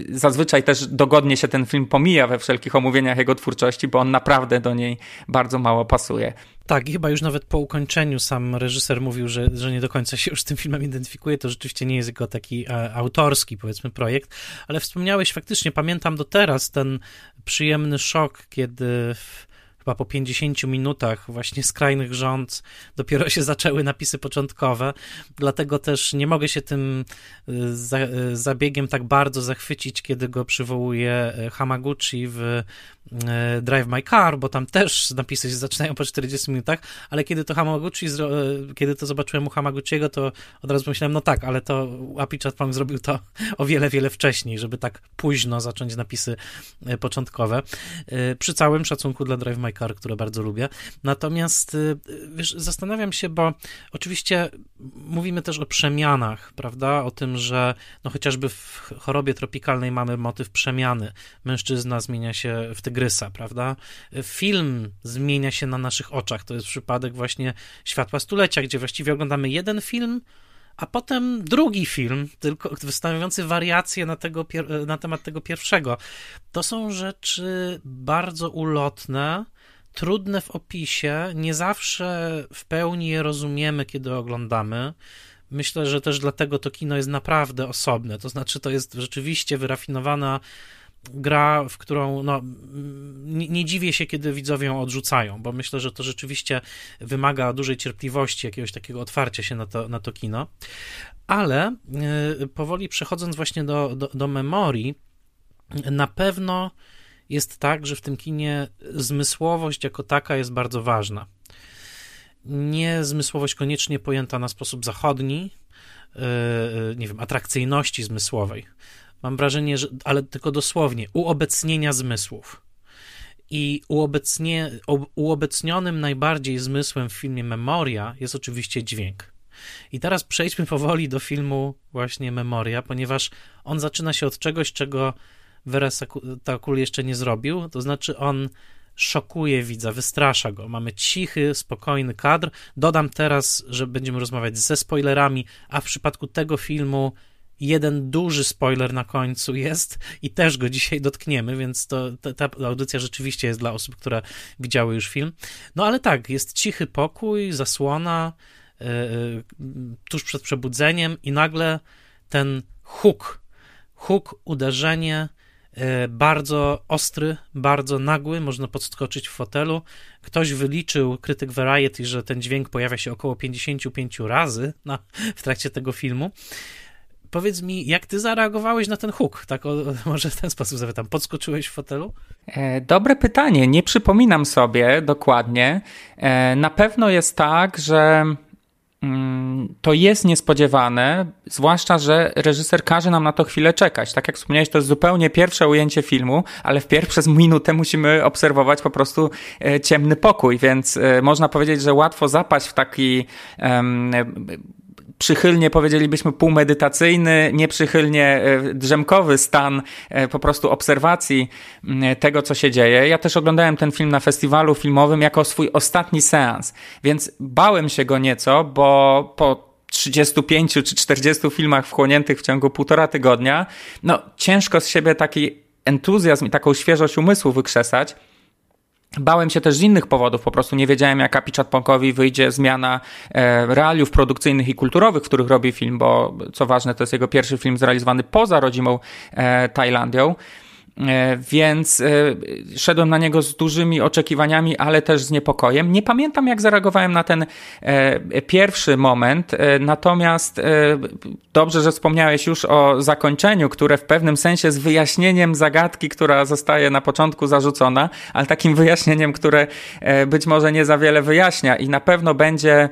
zazwyczaj też dogodnie się ten film pomija we wszelkich omówieniach jego twórczości, bo on naprawdę do niej bardzo mało pasuje. Tak, i chyba już nawet po ukończeniu sam reżyser mówił, że, że nie do końca się już z tym filmem identyfikuje. To rzeczywiście nie jest jego taki e, autorski, powiedzmy, projekt. Ale wspomniałeś faktycznie, pamiętam do teraz ten przyjemny szok, kiedy w chyba po 50 minutach właśnie skrajnych rząd dopiero się zaczęły napisy początkowe, dlatego też nie mogę się tym y, za, y, zabiegiem tak bardzo zachwycić, kiedy go przywołuje y, Hamaguchi w Drive My Car, bo tam też napisy się zaczynają po 40 minutach, ale kiedy to Hamaguchi, kiedy to zobaczyłem u Hamaguchiego, to od razu pomyślałem, no tak, ale to Apichat Pong zrobił to o wiele, wiele wcześniej, żeby tak późno zacząć napisy początkowe. Przy całym szacunku dla Drive My Które bardzo lubię. Natomiast wiesz, zastanawiam się, bo oczywiście mówimy też o przemianach, prawda? O tym, że no chociażby w chorobie tropikalnej mamy motyw przemiany. Mężczyzna zmienia się w tygrysa, prawda? Film zmienia się na naszych oczach. To jest przypadek właśnie Światła Stulecia, gdzie właściwie oglądamy jeden film, a potem drugi film, tylko stanowiący wariację na, tego, na temat tego pierwszego. To są rzeczy bardzo ulotne, trudne w opisie, nie zawsze w pełni je rozumiemy, kiedy oglądamy. Myślę, że też dlatego to kino jest naprawdę osobne. To znaczy, to jest rzeczywiście wyrafinowana gra, w którą no, nie, nie, dziwię się, kiedy widzowie ją odrzucają, bo myślę, że to rzeczywiście wymaga dużej cierpliwości, jakiegoś takiego otwarcia się na to, na to kino. Ale yy, powoli przechodząc właśnie do, do, do memorii, na pewno jest tak, że w tym kinie zmysłowość jako taka jest bardzo ważna. Nie zmysłowość koniecznie pojęta na sposób zachodni, yy, nie wiem, atrakcyjności zmysłowej. Mam wrażenie, że, ale tylko dosłownie, uobecnienia zmysłów. I uobecnie, uobecnionym najbardziej zmysłem w filmie Memoria jest oczywiście dźwięk. I teraz przejdźmy powoli do filmu właśnie Memoria, ponieważ on zaczyna się od czegoś, czego Takul jeszcze nie zrobił, to znaczy on szokuje widza, wystrasza go. Mamy cichy, spokojny kadr. Dodam teraz, że będziemy rozmawiać ze spoilerami, a w przypadku tego filmu jeden duży spoiler na końcu jest i też go dzisiaj dotkniemy, więc to, ta, ta audycja rzeczywiście jest dla osób, które widziały już film. No ale tak, jest cichy pokój, zasłona yy, tuż przed przebudzeniem i nagle ten huk, huk, uderzenie, bardzo ostry, bardzo nagły, można podskoczyć w fotelu. Ktoś wyliczył, krytyk Variety, że ten dźwięk pojawia się około 55 razy na, w trakcie tego filmu. Powiedz mi, jak ty zareagowałeś na ten huk? Tak, o, może w ten sposób zapytam. Podskoczyłeś w fotelu? E, dobre pytanie. Nie przypominam sobie dokładnie. E, na pewno jest tak, że Mm, to jest niespodziewane, zwłaszcza, że reżyser każe nam na to chwilę czekać. Tak jak wspomniałeś, to jest zupełnie pierwsze ujęcie filmu, ale wpierw przez minutę musimy obserwować po prostu e, ciemny pokój, więc e, można powiedzieć, że łatwo zapaść w taki um, przychylnie powiedzielibyśmy półmedytacyjny, nieprzychylnie e, drzemkowy stan e, po prostu obserwacji tego, co się dzieje. Ja też oglądałem ten film na festiwalu filmowym jako swój ostatni seans, więc bałem się go nieco, bo po 35 czy 40 filmach wchłoniętych w ciągu półtora tygodnia, no ciężko z siebie taki entuzjazm i taką świeżość umysłu wykrzesać. Bałem się też z innych powodów, po prostu nie wiedziałem, jak Apichat Ponkowi wyjdzie zmiana e, realiów produkcyjnych i kulturowych, w których robi film, bo co ważne, to jest jego pierwszy film zrealizowany poza rodzimą e, Tajlandią. E, więc e, szedłem na niego z dużymi oczekiwaniami, ale też z niepokojem. Nie pamiętam, jak zareagowałem na ten e, pierwszy moment, natomiast dobrze, że wspomniałeś już o zakończeniu, które w pewnym sensie z wyjaśnieniem zagadki, która zostaje na początku zarzucona, ale takim wyjaśnieniem, które być może nie za wiele wyjaśnia i na pewno będzie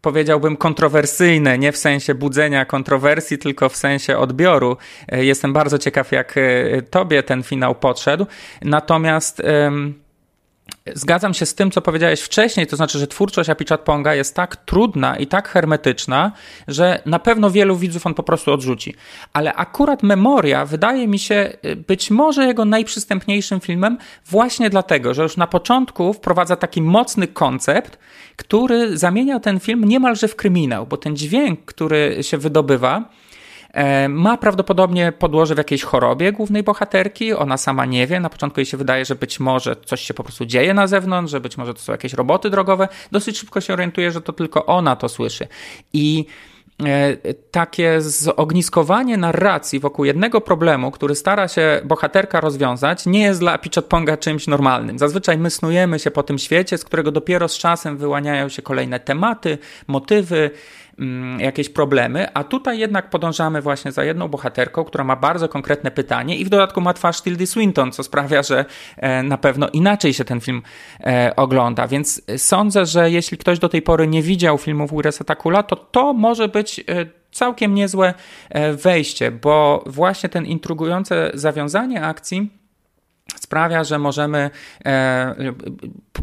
powiedziałbym, kontrowersyjne, nie w sensie budzenia kontrowersji, tylko w sensie odbioru. E, jestem bardzo ciekaw, jak e, tobie ten finał podszedł. Natomiast. Zgadzam się z tym, co powiedziałeś wcześniej, to znaczy, że twórczość Apichatponga jest tak trudna i tak hermetyczna, że na pewno wielu widzów on po prostu odrzuci. Ale akurat Memoria wydaje mi się y, być może jego najprzystępniejszym filmem właśnie dlatego, że już na początku wprowadza taki mocny koncept, który zamienia ten film niemalże w kryminał, bo ten dźwięk, który się wydobywa, ma prawdopodobnie podłoże w jakiejś chorobie głównej bohaterki, ona sama nie wie. Na początku jej się wydaje, że być może coś się po prostu dzieje na zewnątrz, że być może to są jakieś roboty drogowe. Dosyć szybko się orientuje, że to tylko ona to słyszy. I takie zogniskowanie narracji wokół jednego problemu, który stara się bohaterka rozwiązać, nie jest dla Pichatponga czymś normalnym. Zazwyczaj my snujemy się po tym świecie, z którego dopiero z czasem wyłaniają się kolejne tematy, motywy, jakieś problemy, a tutaj jednak podążamy właśnie za jedną bohaterką, która ma bardzo konkretne pytanie i w dodatku ma twarz Tildy Swinton, co sprawia, że e, na pewno inaczej się ten film e, ogląda. Więc sądzę, że jeśli ktoś do tej pory nie widział filmów Uresa Takula, to to może być e, całkiem niezłe wejście, bo właśnie ten intrygujące zawiązanie akcji sprawia, że możemy, e,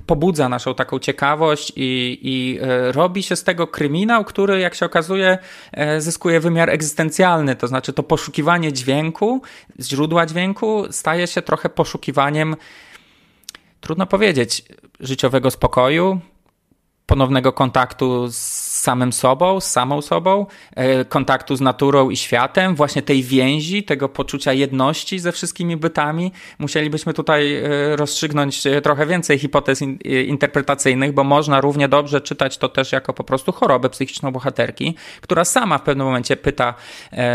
pobudza naszą taką ciekawość i, i e, robi się z tego kryminał, który jak się okazuje e, zyskuje wymiar egzystencjalny, to znaczy to poszukiwanie dźwięku, źródła dźwięku staje się trochę poszukiwaniem, trudno powiedzieć, życiowego spokoju, ponownego kontaktu z samym sobą, z samą sobą, e, kontaktu z naturą i światem, właśnie tej więzi, tego poczucia jedności ze wszystkimi bytami. Musielibyśmy tutaj e, rozstrzygnąć e, trochę więcej hipotez interpretacyjnych, bo można równie dobrze czytać to też jako po prostu chorobę psychiczną bohaterki, która sama w pewnym momencie pyta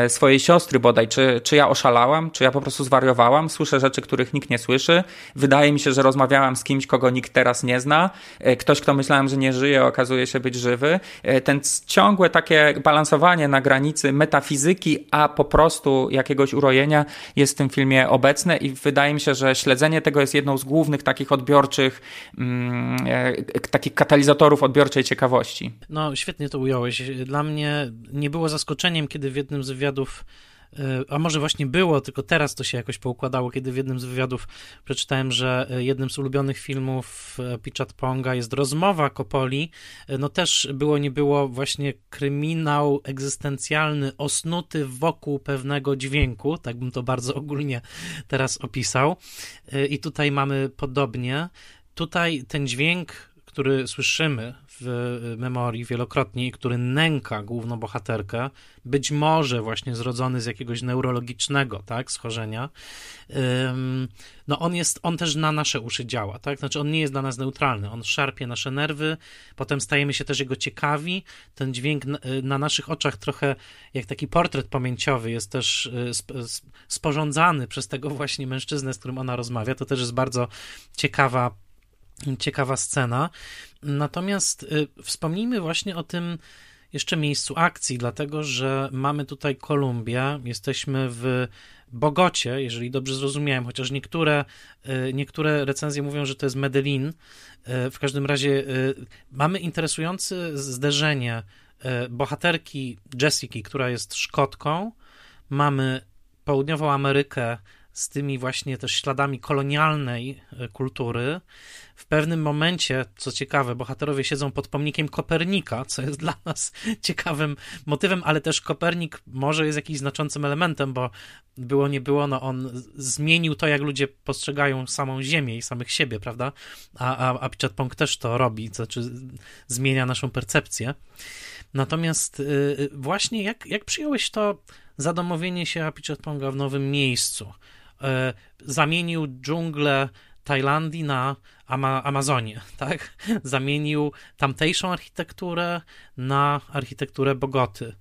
swojej siostry bodaj, czy, czy ja oszalałam, czy ja po prostu zwariowałam, słyszę rzeczy, których nikt nie słyszy, wydaje mi się, że rozmawiałam z kimś, kogo nikt teraz nie zna, ktoś, kto myślałem, że nie żyje, okazuje się być żywy ten ciągłe takie balansowanie na granicy metafizyki, a po prostu jakiegoś urojenia jest w tym filmie obecne i wydaje mi się, że śledzenie tego jest jedną z głównych takich odbiorczych, mm, e, takich katalizatorów odbiorczej ciekawości. No, świetnie to ująłeś. Dla mnie nie było zaskoczeniem, kiedy w jednym z wywiadów a może właśnie było, tylko teraz to się jakoś poukładało, kiedy w jednym z wywiadów przeczytałem, że e, jednym z ulubionych filmów e, Pichat Ponga jest rozmowa Kopoli. E, no też było, nie było właśnie kryminał egzystencjalny osnuty wokół pewnego dźwięku, tak bym to bardzo ogólnie teraz opisał. I tutaj mamy podobnie. Tutaj ten dźwięk, który słyszymy w memorii wielokrotnie i który nęka główną bohaterkę, być może właśnie zrodzony z jakiegoś neurologicznego, tak, schorzenia, no on jest, on też na nasze uszy działa, tak, znaczy on nie jest dla nas neutralny, on szarpie nasze nerwy, potem stajemy się też jego ciekawi, ten dźwięk na naszych oczach trochę jak taki portret pamięciowy jest też y, sporządzany przez tego właśnie mężczyznę, z którym ona rozmawia, to też jest bardzo ciekawa ciekawa scena. Natomiast y, wspomnijmy właśnie o tym jeszcze miejscu akcji, dlatego że mamy tutaj Kolumbię, jesteśmy w Bogocie, jeżeli dobrze zrozumiałem, chociaż niektóre, y, niektóre recenzje mówią, że to jest Medellin. Y, w każdym razie mamy interesujące zderzenie bohaterki Jessiki, która jest Szkotką, mamy południową Amerykę z tymi właśnie też śladami kolonialnej kultury, w pewnym momencie, co ciekawe, bohaterowie siedzą pod pomnikiem Kopernika, co jest dla nas ciekawym motywem, ale też Kopernik może jest jakimś znaczącym elementem, bo było nie było, no on zmienił to, jak ludzie postrzegają samą Ziemię i samych siebie, prawda? A, a, a Pichatpong też to robi, to znaczy zmienia naszą percepcję. Natomiast yy, właśnie jak, jak przyjąłeś to zadomowienie się Apichatponga w nowym miejscu? Yy, zamienił dżunglę Tajlandii na Ama Amazonię, tak? Zamienił tamtejszą architekturę na architekturę Bogoty.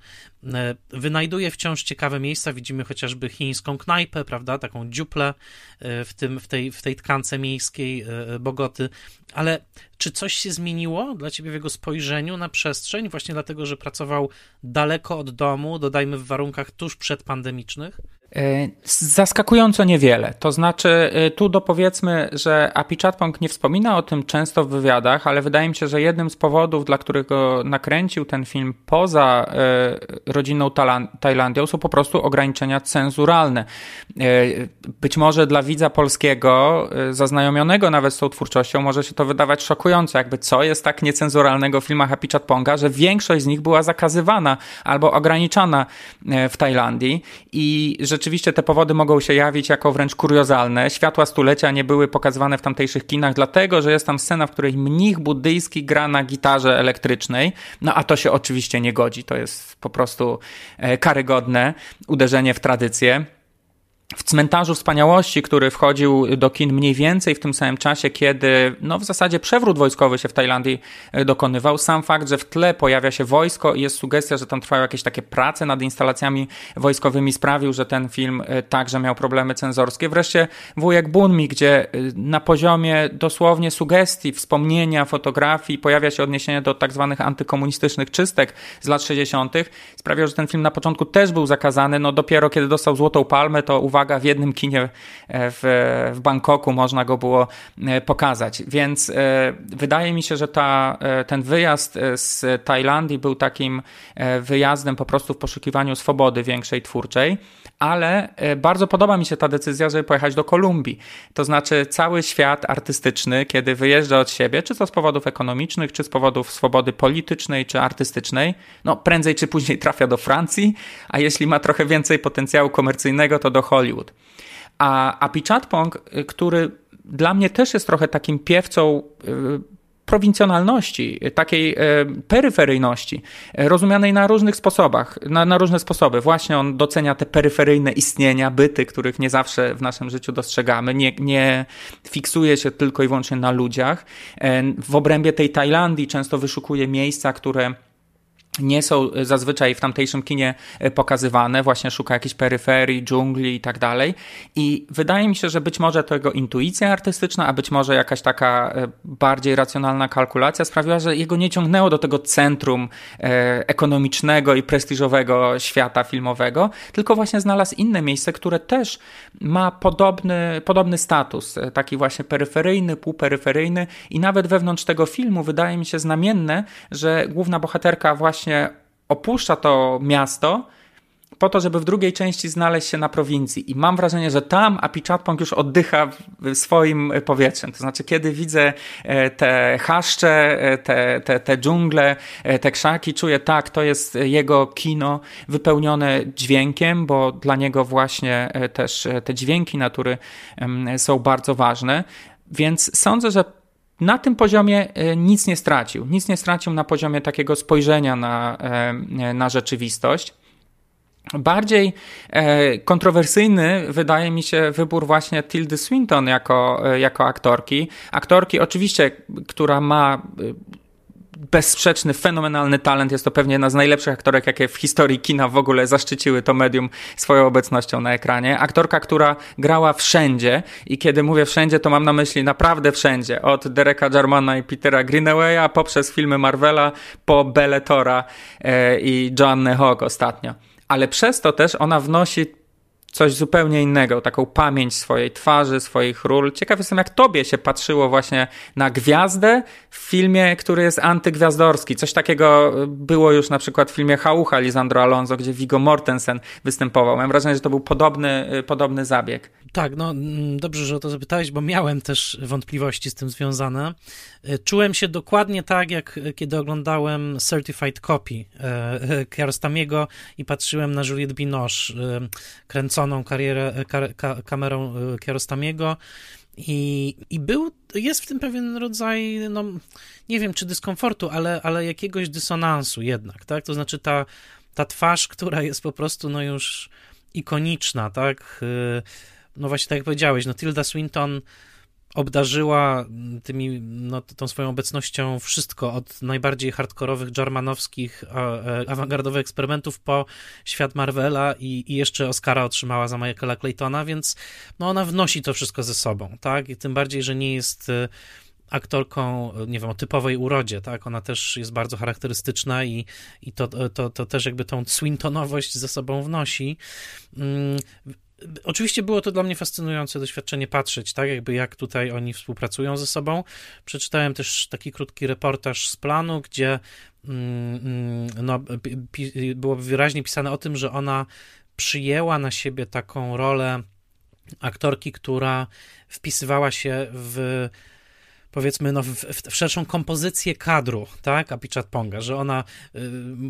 E, wynajduje wciąż ciekawe miejsca, widzimy chociażby chińską knajpę, prawda, taką dziuplę e, w, tym, w, tej, w tej tkance miejskiej e, Bogoty, ale czy coś się zmieniło dla ciebie w jego spojrzeniu na przestrzeń, właśnie dlatego, że pracował daleko od domu, dodajmy w warunkach tuż przedpandemicznych? Zaskakująco niewiele. To znaczy, tu dopowiedzmy, że Api Chatpong nie wspomina o tym często w wywiadach, ale wydaje mi się, że jednym z powodów, dla którego nakręcił ten film poza e, rodzinną Tajlandią, są po prostu ograniczenia cenzuralne. E, być może dla widza polskiego, e, zaznajomionego nawet z tą twórczością, może się to wydawać szokujące, jakby co jest tak niecenzuralnego w filmach Happy Chat Ponga, że większość z nich była zakazywana albo ograniczana w Tajlandii i rzeczywiście te powody mogą się jawić jako wręcz kuriozalne. Światła stulecia nie były pokazywane w tamtejszych kinach, dlatego, że jest tam scena, w której mnich buddyjski gra na gitarze elektrycznej, no a to się oczywiście nie godzi, to jest po prostu e, karygodne uderzenie w tradycję. W Cmentarzu Wspaniałości, który wchodził do kin mniej więcej w tym samym czasie, kiedy no, w zasadzie przewrót wojskowy się w Tajlandii e, dokonywał. Sam fakt, że w tle pojawia się wojsko i jest sugestia, że tam trwają jakieś takie prace nad instalacjami wojskowymi, sprawił, że ten film e, także miał problemy cenzorskie. Wreszcie Wujek Bunmi, gdzie e, na poziomie dosłownie sugestii, wspomnienia, fotografii pojawia się odniesienie do tak zwanych antykomunistycznych czystek z lat 60., sprawiał, że ten film na początku też był zakazany. No dopiero kiedy dostał Złotą Palmę, to uwaga uwaga, w jednym kinie e, w, w Bangkoku można go było e, pokazać. Więc e, wydaje mi się, że ta, ten wyjazd z Tajlandii był takim wyjazdem po prostu w poszukiwaniu swobody większej twórczej ale bardzo podoba mi się ta decyzja, żeby pojechać do Kolumbii. To znaczy, cały świat artystyczny, kiedy wyjeżdża od siebie, czy to z powodów ekonomicznych, czy z powodów swobody politycznej, czy artystycznej, no prędzej czy później trafia do Francji, a jeśli ma trochę więcej potencjału komercyjnego, to do Hollywood. A, a Pichatpong, y, który dla mnie też jest trochę takim piewcą y, prowincjonalności, takiej y, peryferyjności, rozumianej na różnych sposobach, na, na, różne sposoby. Właśnie on docenia te peryferyjne istnienia, byty, których nie zawsze w naszym życiu dostrzegamy, nie, nie fiksuje się tylko i wyłącznie na ludziach. W obrębie tej Tajlandii często wyszukuje miejsca, które nie są zazwyczaj w tamtejszym kinie e, pokazywane, właśnie szuka jakiejś peryferii, dżungli i tak dalej. I wydaje mi się, że być może to jego intuicja artystyczna, a być może jakaś taka e, bardziej racjonalna kalkulacja sprawiła, że jego nie ciągnęło do tego centrum e, ekonomicznego i prestiżowego świata filmowego, tylko właśnie znalazł inne miejsce, które też ma podobny, podobny status, taki właśnie peryferyjny, półperyferyjny i nawet wewnątrz tego filmu wydaje mi się znamienne, że główna bohaterka właśnie właśnie opuszcza to miasto po to, żeby w drugiej części znaleźć się na prowincji. I mam wrażenie, że tam Apichatpong już oddycha swoim powietrzem. To znaczy, kiedy widzę e, te chaszcze, e, te, te, te dżungle, e, te krzaki, czuję tak, to jest jego kino wypełnione dźwiękiem, bo dla niego właśnie też te dźwięki natury są bardzo ważne. Więc sądzę, że na tym poziomie e, nic nie stracił. Nic nie stracił na poziomie takiego spojrzenia na, e, na rzeczywistość. Bardziej e, kontrowersyjny wydaje mi się wybór właśnie Tildy Swinton jako, jako aktorki. Aktorki oczywiście, która ma bezsprzeczny, fenomenalny talent. Jest to pewnie jedna z najlepszych aktorek, jakie w historii kina w ogóle zaszczyciły to medium swoją obecnością na ekranie. Aktorka, która grała wszędzie i kiedy mówię wszędzie, to mam na myśli naprawdę wszędzie. Od Dereka Jarmana i Petera Greenawaya, poprzez filmy Marvela, po Belletora e, i Joanne Hogg ostatnio. Ale przez to też ona wnosi coś zupełnie innego, taką pamięć swojej twarzy, swoich ról. Ciekaw jestem, jak tobie się patrzyło właśnie na gwiazdę w filmie, który jest antygwiazdorski. Coś takiego było już na przykład w filmie Haucha Lisandro Alonso, gdzie Viggo Mortensen występował. Mam wrażenie, że to był podobny, podobny zabieg. Tak, no mm, dobrze, że o to zapytałeś, bo miałem też wątpliwości z tym związane. E, czułem się dokładnie tak, jak kiedy oglądałem Certified Copy Kiarostamiego i patrzyłem na Juliette Binoche, karierę, kamerą Kiarostamiego i, i był, jest w tym pewien rodzaj, no nie wiem czy dyskomfortu, ale, ale jakiegoś dysonansu jednak, tak? To znaczy ta, ta twarz, która jest po prostu no już ikoniczna, tak? no właśnie tak jak powiedziałeś, no Tilda Swinton obdarzyła tymi, no, tą swoją obecnością wszystko, od najbardziej hardkorowych, jarmanowskich, e, awangardowych eksperymentów po świat Marvela i, i, jeszcze Oscara otrzymała za Michaela Claytona, więc no, ona wnosi to wszystko ze sobą, tak? I tym bardziej, że nie jest e, aktorką, nie wiem, o typowej urodzie, tak? Ona też jest bardzo charakterystyczna i, i to, to, to też jakby tą Swintonowość ze sobą wnosi. Oczywiście było to dla mnie fascynujące doświadczenie patrzeć, tak, jakby jak tutaj oni współpracują ze sobą. Przeczytałem też taki krótki reportaż z planu, gdzie mm, mm, no, było wyraźnie pisane o tym, że ona przyjęła na siebie taką rolę aktorki, która wpisywała się w powiedzmy, no, w, w, szerszą kompozycję kadru, tak, Apichat Ponga, że ona y,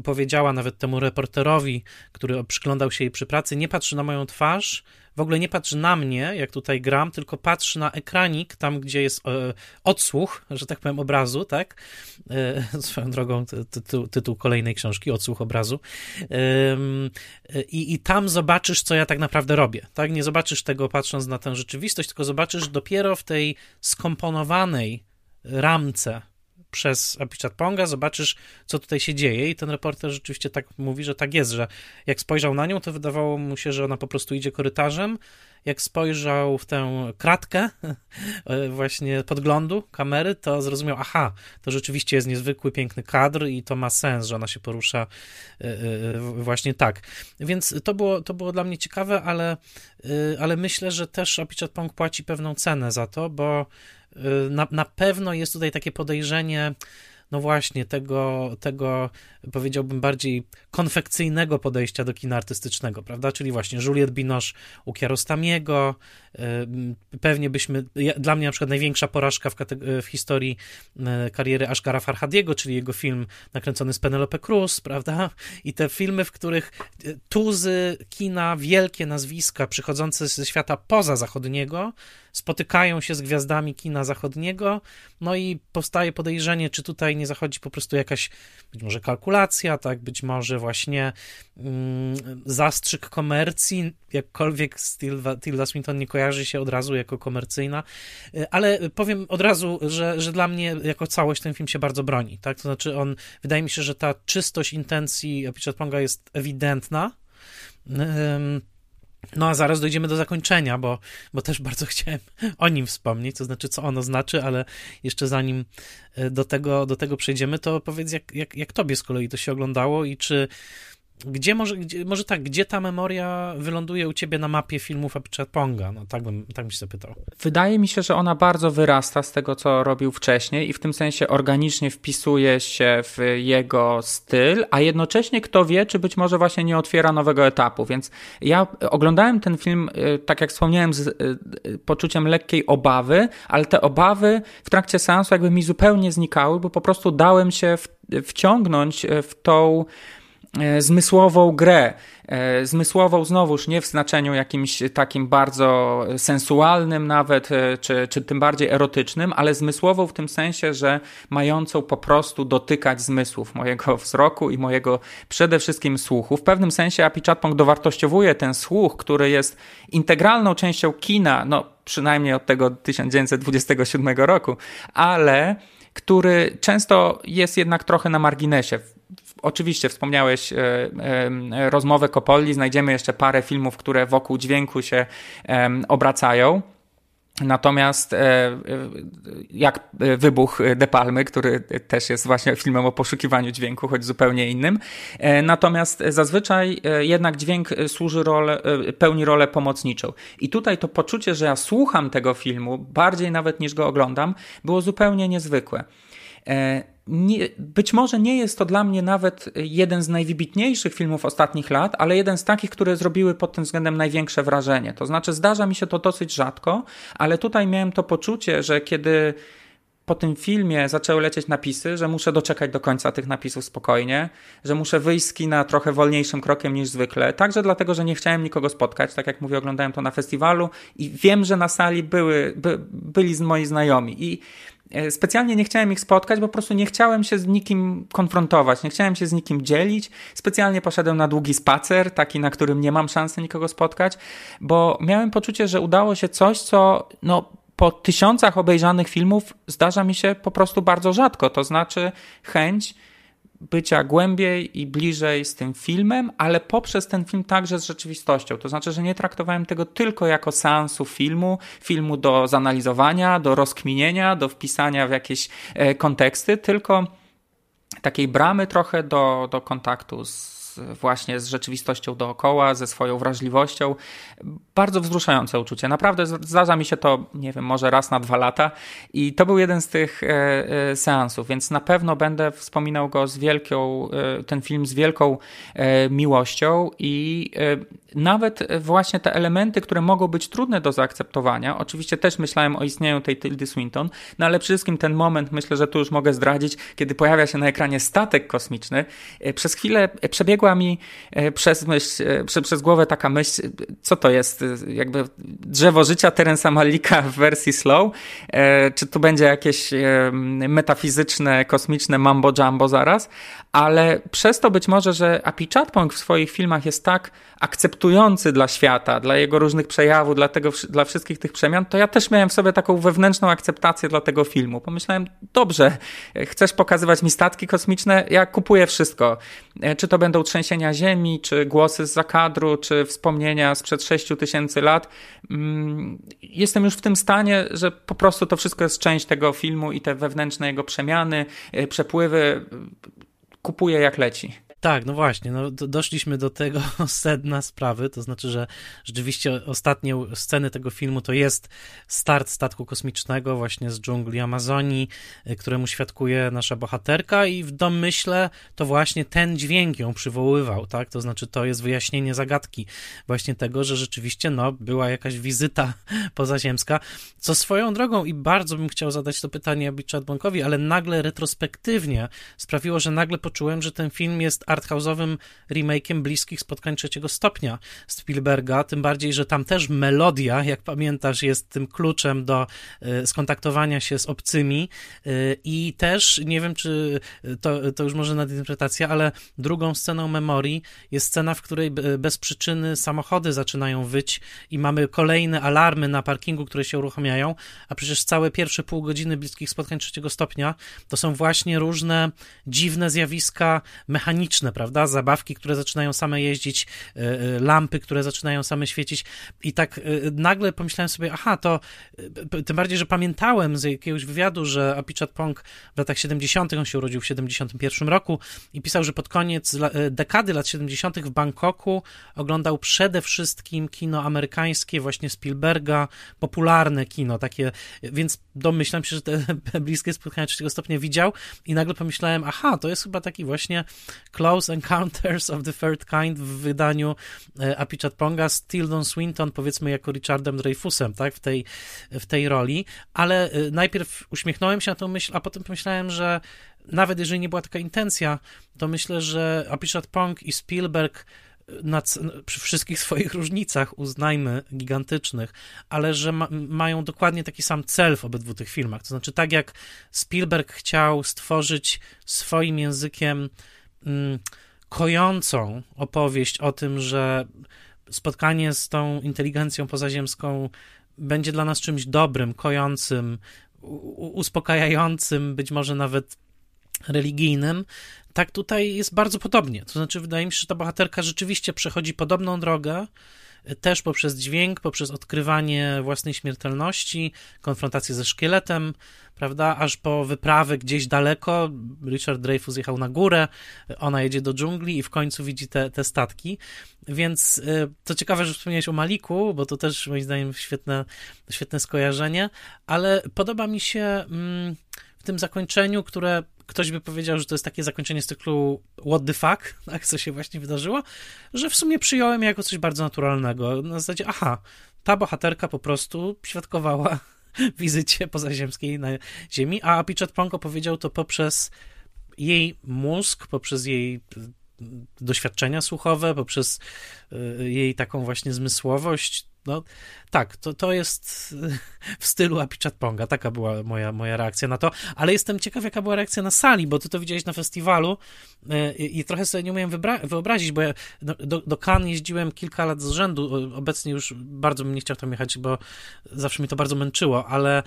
powiedziała nawet temu reporterowi, który przyglądał się jej przy pracy, nie patrzy na moją twarz, w ogóle nie patrz na mnie, jak tutaj gram, tylko patrz na ekranik, tam gdzie jest e, odsłuch, że tak powiem, obrazu, tak? E, swoją drogą tytuł, tytuł kolejnej książki, odsłuch obrazu. E, i, I tam zobaczysz, co ja tak naprawdę robię, tak? Nie zobaczysz tego patrząc na tę rzeczywistość, tylko zobaczysz dopiero w tej skomponowanej ramce przez Ponga, zobaczysz, co tutaj się dzieje i ten reporter rzeczywiście tak mówi, że tak jest, że jak spojrzał na nią, to wydawało mu się, że ona po prostu idzie korytarzem, jak spojrzał w tę kratkę właśnie podglądu kamery, to zrozumiał, aha, to rzeczywiście jest niezwykły, piękny kadr i to ma sens, że ona się porusza e, e, właśnie tak. Więc to było, to było dla mnie ciekawe, ale, e, ale myślę, że też Apichat Pong płaci pewną cenę za to, bo na, na pewno jest tutaj takie podejrzenie, no właśnie, tego, tego powiedziałbym bardziej konfekcyjnego podejścia do kina artystycznego, prawda? Czyli właśnie Juliette Binoche u Kiarostamiego, y, pewnie byśmy, dla mnie na przykład największa porażka w, w historii y, kariery Ashgara Farhadiego, czyli jego film nakręcony z Penelope Cruz, prawda? I te filmy, w których tuzy kina, wielkie nazwiska przychodzące ze świata poza zachodniego, spotykają się z gwiazdami kina zachodniego, no i powstaje podejrzenie, czy tutaj nie zachodzi po prostu jakaś być może kalkulacja, tak, być może właśnie mm, zastrzyk komercji, jakkolwiek Tilda, Tilda Swinton nie kojarzy się od razu jako komercyjna, y, ale powiem od razu, że, że dla mnie jako całość ten film się bardzo broni, tak, to znaczy on, wydaje mi się, że ta czystość intencji Pitcha Ponga jest ewidentna, no a zaraz dojdziemy do zakończenia, bo, bo też bardzo chciałem o nim wspomnieć, to znaczy co ono znaczy, ale jeszcze zanim e, do tego, do tego przejdziemy, to powiedz jak, jak, jak tobie z kolei to się oglądało i czy gdzie może, gdzie, może tak, gdzie ta memoria wyląduje u ciebie na mapie filmów Ponga? No tak bym, tak bym się zapytał. Wydaje mi się, że ona bardzo wyrasta z tego, co robił wcześniej i w tym sensie organicznie wpisuje się w jego styl, a jednocześnie kto wie, czy być może właśnie nie otwiera nowego etapu. Więc ja oglądałem ten film, y, tak jak wspomniałem, z y, y, poczuciem lekkiej obawy, ale te obawy w trakcie seansu jakby mi zupełnie znikały, bo po prostu dałem się wciągnąć w tą zmysłową grę. E, zmysłową znowuż nie w znaczeniu jakimś takim bardzo sensualnym nawet, e, czy, czy tym bardziej erotycznym, ale zmysłową w tym sensie, że mającą po prostu dotykać zmysłów mojego wzroku i mojego przede wszystkim słuchu. W pewnym sensie Api Chatpong dowartościowuje ten słuch, który jest integralną częścią kina, no przynajmniej od tego 1927 roku, ale który często jest jednak trochę na marginesie. Oczywiście wspomniałeś e, e, rozmowę Kopolli, znajdziemy jeszcze parę filmów, które wokół dźwięku się obracają. Natomiast e, jak wybuch De Palmy, który też jest właśnie filmem o poszukiwaniu dźwięku, choć zupełnie innym. Natomiast zazwyczaj jednak dźwięk służy rolę, pełni rolę pomocniczą. I tutaj to poczucie, że ja słucham tego filmu, bardziej nawet niż go oglądam, było zupełnie niezwykłe nie, być może nie jest to dla mnie nawet jeden z najwybitniejszych filmów ostatnich lat, ale jeden z takich, które zrobiły pod tym względem największe wrażenie. To znaczy, zdarza mi się to dosyć rzadko, ale tutaj miałem to poczucie, że kiedy po tym filmie zaczęły lecieć napisy, że muszę doczekać do końca tych napisów spokojnie, że muszę wyjść z kina trochę wolniejszym krokiem niż zwykle. Także dlatego, że nie chciałem nikogo spotkać. Tak jak mówię, oglądałem to na festiwalu i wiem, że na sali były, by, byli moi znajomi. I specjalnie nie chciałem ich spotkać, bo po prostu nie chciałem się z nikim konfrontować, nie chciałem się z nikim dzielić. Specjalnie poszedłem na długi spacer, taki, na którym nie mam szansy nikogo spotkać, bo miałem poczucie, że udało się coś, co no, po tysiącach obejrzanych filmów zdarza mi się po prostu bardzo rzadko. To znaczy chęć bycia głębiej i bliżej z tym filmem, ale poprzez ten film także z rzeczywistością. To znaczy, że nie traktowałem tego tylko jako seansu filmu, filmu do zanalizowania, do rozkminienia, do wpisania w jakieś e, konteksty, tylko takiej bramy trochę do, do kontaktu z właśnie z rzeczywistością dookoła, ze swoją wrażliwością. Bardzo wzruszające uczucie. Naprawdę zdarza mi się to, nie wiem, może raz na dwa lata i to był jeden z tych e, e, seansów, więc na pewno będę wspominał go z wielką, e, ten film z wielką miłością i nawet właśnie te elementy, które mogą być trudne do zaakceptowania, oczywiście też myślałem o istnieniu tej Tildy Swinton, no ale przede wszystkim ten moment, myślę, że tu już mogę zdradzić, kiedy pojawia się na ekranie statek kosmiczny, przez chwilę przebiegł przebiegła mi przez myśl, przez głowę taka myśl, co to jest, jakby drzewo życia Terensa Malika w wersji slow, czy tu będzie jakieś metafizyczne, kosmiczne mambo jumbo zaraz, ale przez to być może, że Api Chatpong w swoich filmach jest tak akceptujący dla świata, dla jego różnych przejawów, dla, tego, dla wszystkich tych przemian, to ja też miałem w sobie taką wewnętrzną akceptację dla tego filmu. Pomyślałem, dobrze, chcesz pokazywać mi statki kosmiczne, ja kupuję wszystko. E, czy to będą trzęsienia ziemi, czy głosy z zakadru, czy wspomnienia sprzed 6 tysięcy lat. Mm, jestem już w tym stanie, że po prostu to wszystko jest część tego filmu i te wewnętrzne jego przemiany, e, przepływy kupuję jak leci. Tak, no właśnie, no doszliśmy do tego sedna sprawy, to znaczy, że rzeczywiście ostatnie sceny tego filmu to jest start statku kosmicznego właśnie z dżungli Amazonii, y, któremu świadkuje nasza bohaterka i w domyśle to właśnie ten dźwięk ją przywoływał, tak, to znaczy to jest wyjaśnienie zagadki właśnie tego, że rzeczywiście, no, była jakaś wizyta pozaziemska, co swoją drogą i bardzo bym chciał zadać to pytanie Chadbonkowi, ale nagle retrospektywnie sprawiło, że nagle poczułem, że ten film jest arthouse'owym remake'iem bliskich spotkań trzeciego stopnia Spielberga, tym bardziej, że tam też melodia, jak pamiętasz, jest tym kluczem do y, skontaktowania się z obcymi y, i też, nie wiem, czy to, to już może nadinterpretacja, ale drugą sceną memorii jest scena, w której bez przyczyny samochody zaczynają wyć i mamy kolejne alarmy na parkingu, które się uruchamiają, a przecież całe pierwsze pół godziny bliskich spotkań trzeciego stopnia to są właśnie różne dziwne zjawiska mechaniczne, prawda? Zabawki, które zaczynają same jeździć, e, e, lampy, które zaczynają same świecić i tak e, nagle pomyślałem sobie, aha, to tym bardziej, że pamiętałem z jakiegoś wywiadu, że Apichat Pong w latach 70., on się urodził w 71 roku i pisał, że pod koniec dekady lat 70. w Bangkoku oglądał przede wszystkim kino amerykańskie, właśnie Spielberga, popularne kino, takie, więc domyślam się, że te bliskie spotkania trzeciego stopnia widział i nagle pomyślałem, aha, to jest chyba taki właśnie close Close Encounters of the Third Kind w wydaniu e, Apichat Ponga z Tildon Swinton, powiedzmy jako Richardem Dreyfusem, tak, w tej, w tej roli, ale e, najpierw uśmiechnąłem się na tą myśl, a potem pomyślałem, że nawet jeżeli nie była taka intencja, to myślę, że Apichat Pong i Spielberg e, na, przy wszystkich swoich różnicach, uznajmy, gigantycznych, ale że ma, mają dokładnie taki sam cel w obydwu tych filmach. To znaczy, tak jak Spielberg chciał stworzyć swoim językiem kojącą opowieść o tym, że spotkanie z tą inteligencją pozaziemską będzie dla nas czymś dobrym, kojącym, uspokajającym, być może nawet religijnym, tak tutaj jest bardzo podobnie. To znaczy, wydaje mi się, że ta bohaterka rzeczywiście przechodzi podobną drogę, też poprzez dźwięk, poprzez odkrywanie własnej śmiertelności, konfrontację ze szkieletem, prawda, aż po wyprawę gdzieś daleko. Richard Dreyfus jechał na górę, ona jedzie do dżungli i w końcu widzi te, te statki. Więc y, to ciekawe, że wspomniałeś o Maliku, bo to też moim zdaniem świetne, świetne skojarzenie, ale podoba mi się mm, w tym zakończeniu, które ktoś by powiedział, że to jest takie zakończenie z cyklu what the fuck, tak, co się właśnie wydarzyło, że w sumie przyjąłem jako coś bardzo naturalnego. Na zasadzie, aha, ta bohaterka po prostu świadkowała wizycie pozaziemskiej na Ziemi, a Apichat Ponko powiedział to poprzez jej mózg, poprzez jej doświadczenia słuchowe, poprzez y, jej taką właśnie zmysłowość, no tak, to, to jest w stylu Apichat Ponga, taka była moja, moja reakcja na to, ale jestem ciekaw, jaka była reakcja na sali, bo ty to widziałeś na festiwalu e, i, i trochę sobie nie umiem wyobrazić, bo ja do, do jeździłem kilka lat z rzędu, obecnie już bardzo bym nie chciał tam jechać, bo zawsze mi to bardzo męczyło, ale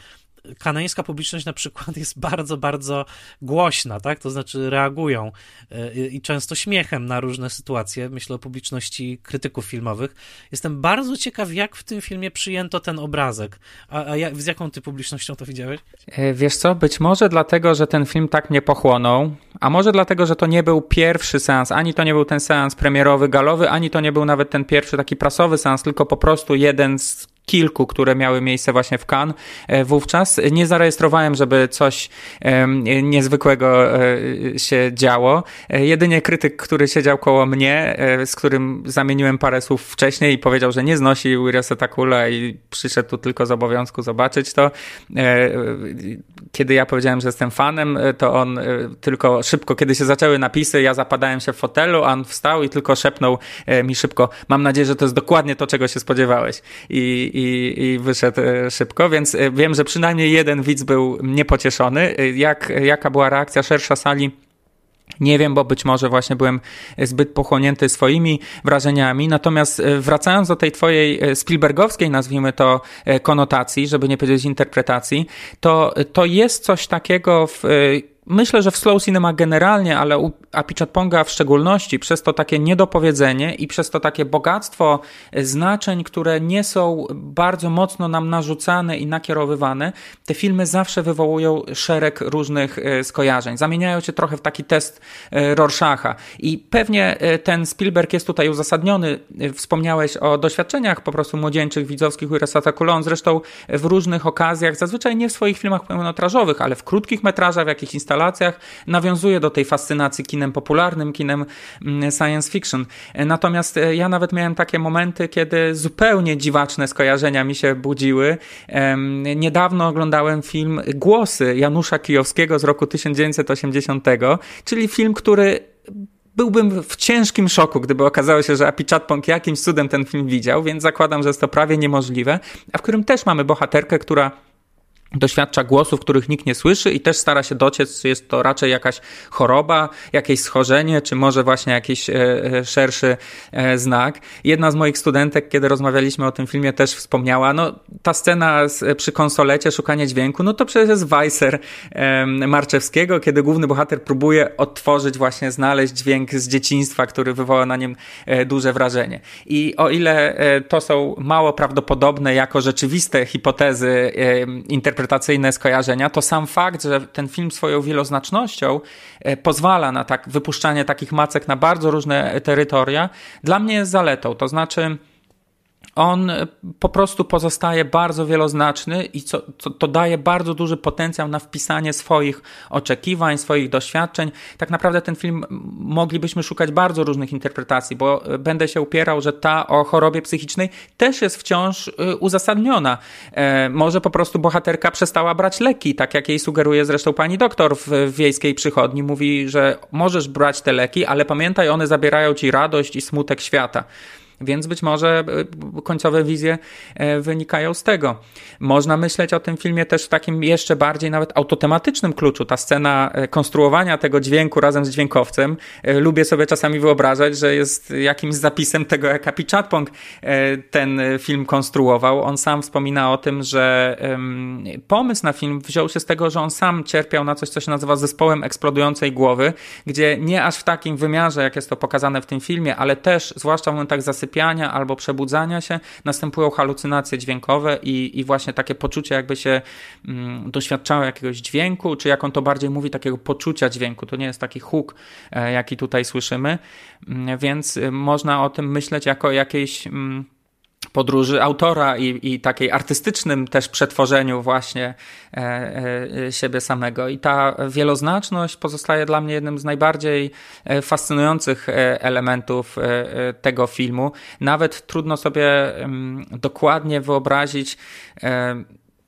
kanańska publiczność na przykład jest bardzo, bardzo głośna, tak? To znaczy reagują e, i często śmiechem na różne sytuacje. Myślę o publiczności krytyków filmowych. Jestem bardzo ciekaw, jak w tym filmie przyjęto ten obrazek. A, a jak, z jaką ty publicznością to widziałeś? E, wiesz co, być może dlatego, że ten film tak mnie pochłonął, a może dlatego, że to nie był pierwszy seans, ani to nie był ten seans premierowy, galowy, ani to nie był nawet ten pierwszy taki prasowy seans, tylko po prostu jeden z kilku, które miały miejsce właśnie w Cannes e, wówczas. Nie zarejestrowałem, żeby coś niezwykłego e, się działo. E, jedynie krytyk, który siedział koło mnie, z którym zamieniłem parę słów wcześniej i powiedział, że nie znosi Wirasa Takula i przyszedł tu tylko z obowiązku zobaczyć to. Kiedy ja powiedziałem, że jestem fanem, to on tylko szybko, kiedy się zaczęły napisy, ja zapadałem się w fotelu, a on wstał i tylko szepnął mi szybko, mam nadzieję, że to jest dokładnie to, czego się spodziewałeś. I, i, i wyszedł e, szybko, więc e, wiem, że przynajmniej jeden widz był niepocieszony. E, jak, jaka była reakcja szersza sali? Nie wiem, bo być może właśnie byłem zbyt pochłonięty swoimi wrażeniami. Natomiast wracając do tej twojej Spielbergowskiej, nazwijmy to, konotacji, żeby nie powiedzieć interpretacji, to, to jest coś takiego w Myślę, że w slow cinema generalnie, ale u Apichatponga w szczególności, przez to takie niedopowiedzenie i przez to takie bogactwo znaczeń, które nie są bardzo mocno nam narzucane i nakierowywane, te filmy zawsze wywołują szereg różnych e, skojarzeń. Zamieniają się trochę w taki test e, Rorschacha. I pewnie e, ten Spielberg jest tutaj uzasadniony. Wspomniałeś o doświadczeniach po prostu młodzieńczych, widzowskich Urasata Coulon, zresztą w różnych okazjach, zazwyczaj nie w swoich filmach pełnometrażowych, ale w krótkich metrażach, w jakichś instalacjach, instalacjach nawiązuje do tej fascynacji kinem popularnym, kinem mm, science fiction. Natomiast e, ja nawet miałem takie momenty, kiedy zupełnie dziwaczne skojarzenia mi się budziły. Niedawno oglądałem film Głosy Janusza Kijowskiego z roku 1980, czyli film, który byłbym w ciężkim szoku, gdyby okazało się, że Api Chatpong jakimś cudem ten film widział, więc zakładam, że jest to prawie niemożliwe, a w którym też mamy bohaterkę, która doświadcza głosów, których nikt nie słyszy i też stara się dociec, czy jest to raczej jakaś choroba, jakieś schorzenie, czy może właśnie jakiś e, e, szerszy e, znak. Jedna z moich studentek, kiedy rozmawialiśmy o tym filmie, też wspomniała, no ta scena przy konsolecie, szukanie dźwięku, no to przecież jest Weiser Marczewskiego, kiedy główny bohater próbuje odtworzyć, właśnie znaleźć dźwięk z dzieciństwa, który wywoła na nim duże wrażenie. I o ile to są mało prawdopodobne jako rzeczywiste hipotezy interpretacyjne, interpretacyjne skojarzenia, to sam fakt, że ten film swoją wieloznacznością e, pozwala na tak, wypuszczanie takich macek na bardzo różne terytoria, dla mnie jest zaletą. To znaczy, on po prostu pozostaje bardzo wieloznaczny i co, co, to daje bardzo duży potencjał na wpisanie swoich oczekiwań, swoich doświadczeń. Tak naprawdę ten film moglibyśmy szukać bardzo różnych interpretacji, bo będę się upierał, że ta o chorobie psychicznej też jest wciąż y, uzasadniona. E, może po prostu bohaterka przestała brać leki, tak jak jej sugeruje zresztą pani doktor w wiejskiej przychodni. Mówi, że możesz brać te leki, ale pamiętaj, one zabierają ci radość i smutek świata. Więc być może e, końcowe wizje e, wynikają z tego. Można myśleć o tym filmie też w takim jeszcze bardziej nawet autotematycznym kluczu. Ta scena e, konstruowania tego dźwięku razem z dźwiękowcem. Lubię sobie czasami wyobrażać, że jest jakimś zapisem tego, jak Happy Chatpong ten film konstruował. On sam wspomina o tym, że pomysł na film wziął się z tego, że on sam cierpiał na coś, co się nazywa zespołem eksplodującej głowy, gdzie nie aż w takim wymiarze, jak jest to pokazane w tym filmie, ale też, zwłaszcza w momentach zasypiania, zasypiania albo przebudzania się następują halucynacje dźwiękowe i, i właśnie takie poczucie, jakby się mm, doświadczało jakiegoś dźwięku, czy jak on to bardziej mówi, takiego poczucia dźwięku. To nie jest taki huk, e, jaki tutaj słyszymy, mm, więc y, można o tym myśleć jako jakiejś. Mm, podróży autora i, i takiej artystycznym też przetworzeniu właśnie e, e, siebie samego. I ta wieloznaczność pozostaje dla mnie jednym z najbardziej e, fascynujących e, elementów e, tego filmu. Nawet trudno sobie mm, dokładnie wyobrazić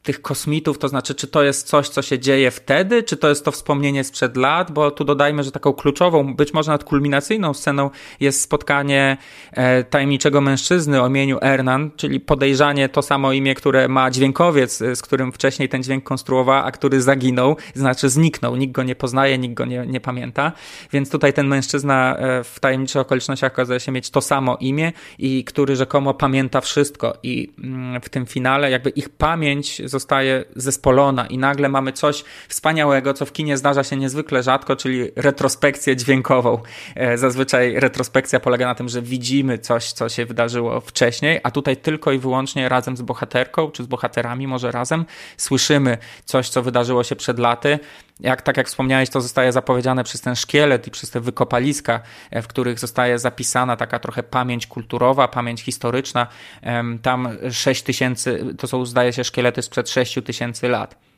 tych kosmitów, to znaczy, czy to jest coś, co się dzieje wtedy, czy to jest to wspomnienie sprzed lat, bo tu dodajmy, że taką kluczową, być może nawet kulminacyjną sceną jest spotkanie e, tajemniczego mężczyzny o imieniu Ernan, czyli podejrzanie to samo imię, które ma dźwiękowiec, z którym wcześniej ten dźwięk konstruował, a który zaginął, znaczy zniknął, nikt go nie poznaje, nikt go nie, nie pamięta, więc tutaj ten mężczyzna e, w tajemniczych okolicznościach okazuje się mieć to samo imię i który rzekomo pamięta wszystko. I mm, w tym finale jakby ich pamięć zostaje zespolona i nagle mamy coś wspaniałego, co w kinie zdarza się niezwykle rzadko, czyli retrospekcję dźwiękową. E, zazwyczaj retrospekcja polega na tym, że widzimy coś, co się wydarzyło wcześniej, a tutaj tylko i wyłącznie razem z bohaterką, czy z bohaterami może razem, słyszymy coś, co wydarzyło się przed laty. Jak, tak jak wspomniałeś, to zostaje zapowiedziane przez ten szkielet i przez te wykopaliska, e, w których zostaje zapisana taka trochę pamięć kulturowa, pamięć historyczna. Tam 6 tysięcy, to są zdaje się szkielety sprzed 6 tysięcy lat.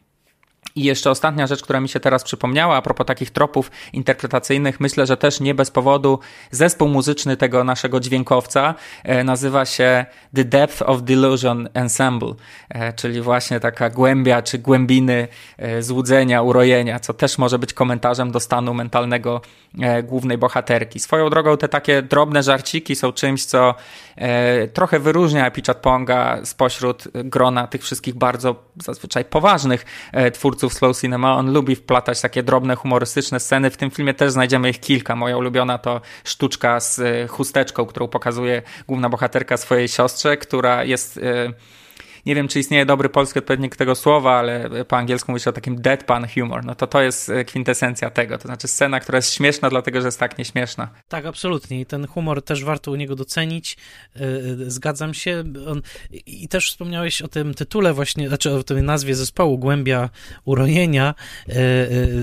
I jeszcze ostatnia rzecz, która mi się teraz przypomniała, a propos takich tropów interpretacyjnych, myślę, że też nie bez powodu zespół muzyczny tego naszego dźwiękowca e, nazywa się The Depth of Delusion Ensemble, e, czyli właśnie taka głębia czy głębiny e, złudzenia, urojenia, co też może być komentarzem do stanu mentalnego głównej bohaterki. Swoją drogą te takie drobne żarciki są czymś, co trochę wyróżnia Epichat Ponga spośród grona tych wszystkich bardzo zazwyczaj poważnych twórców twórców slow cinema, on lubi wplatać takie drobne, humorystyczne sceny. W tym filmie też znajdziemy ich kilka. Moja ulubiona to sztuczka z e, chusteczką, którą pokazuje główna bohaterka swojej siostrze, która jest e, nie wiem, czy istnieje dobry polski odpowiednik tego słowa, ale po angielsku mówi się o takim deadpan humor. No to to jest e, kwintesencja tego. To znaczy scena, która jest śmieszna, dlatego że jest tak nieśmieszna. Tak, absolutnie. I ten humor też warto u niego docenić. E, e, zgadzam się. On... I też wspomniałeś o tym tytule właśnie, znaczy o tej nazwie zespołu Głębia Urojenia.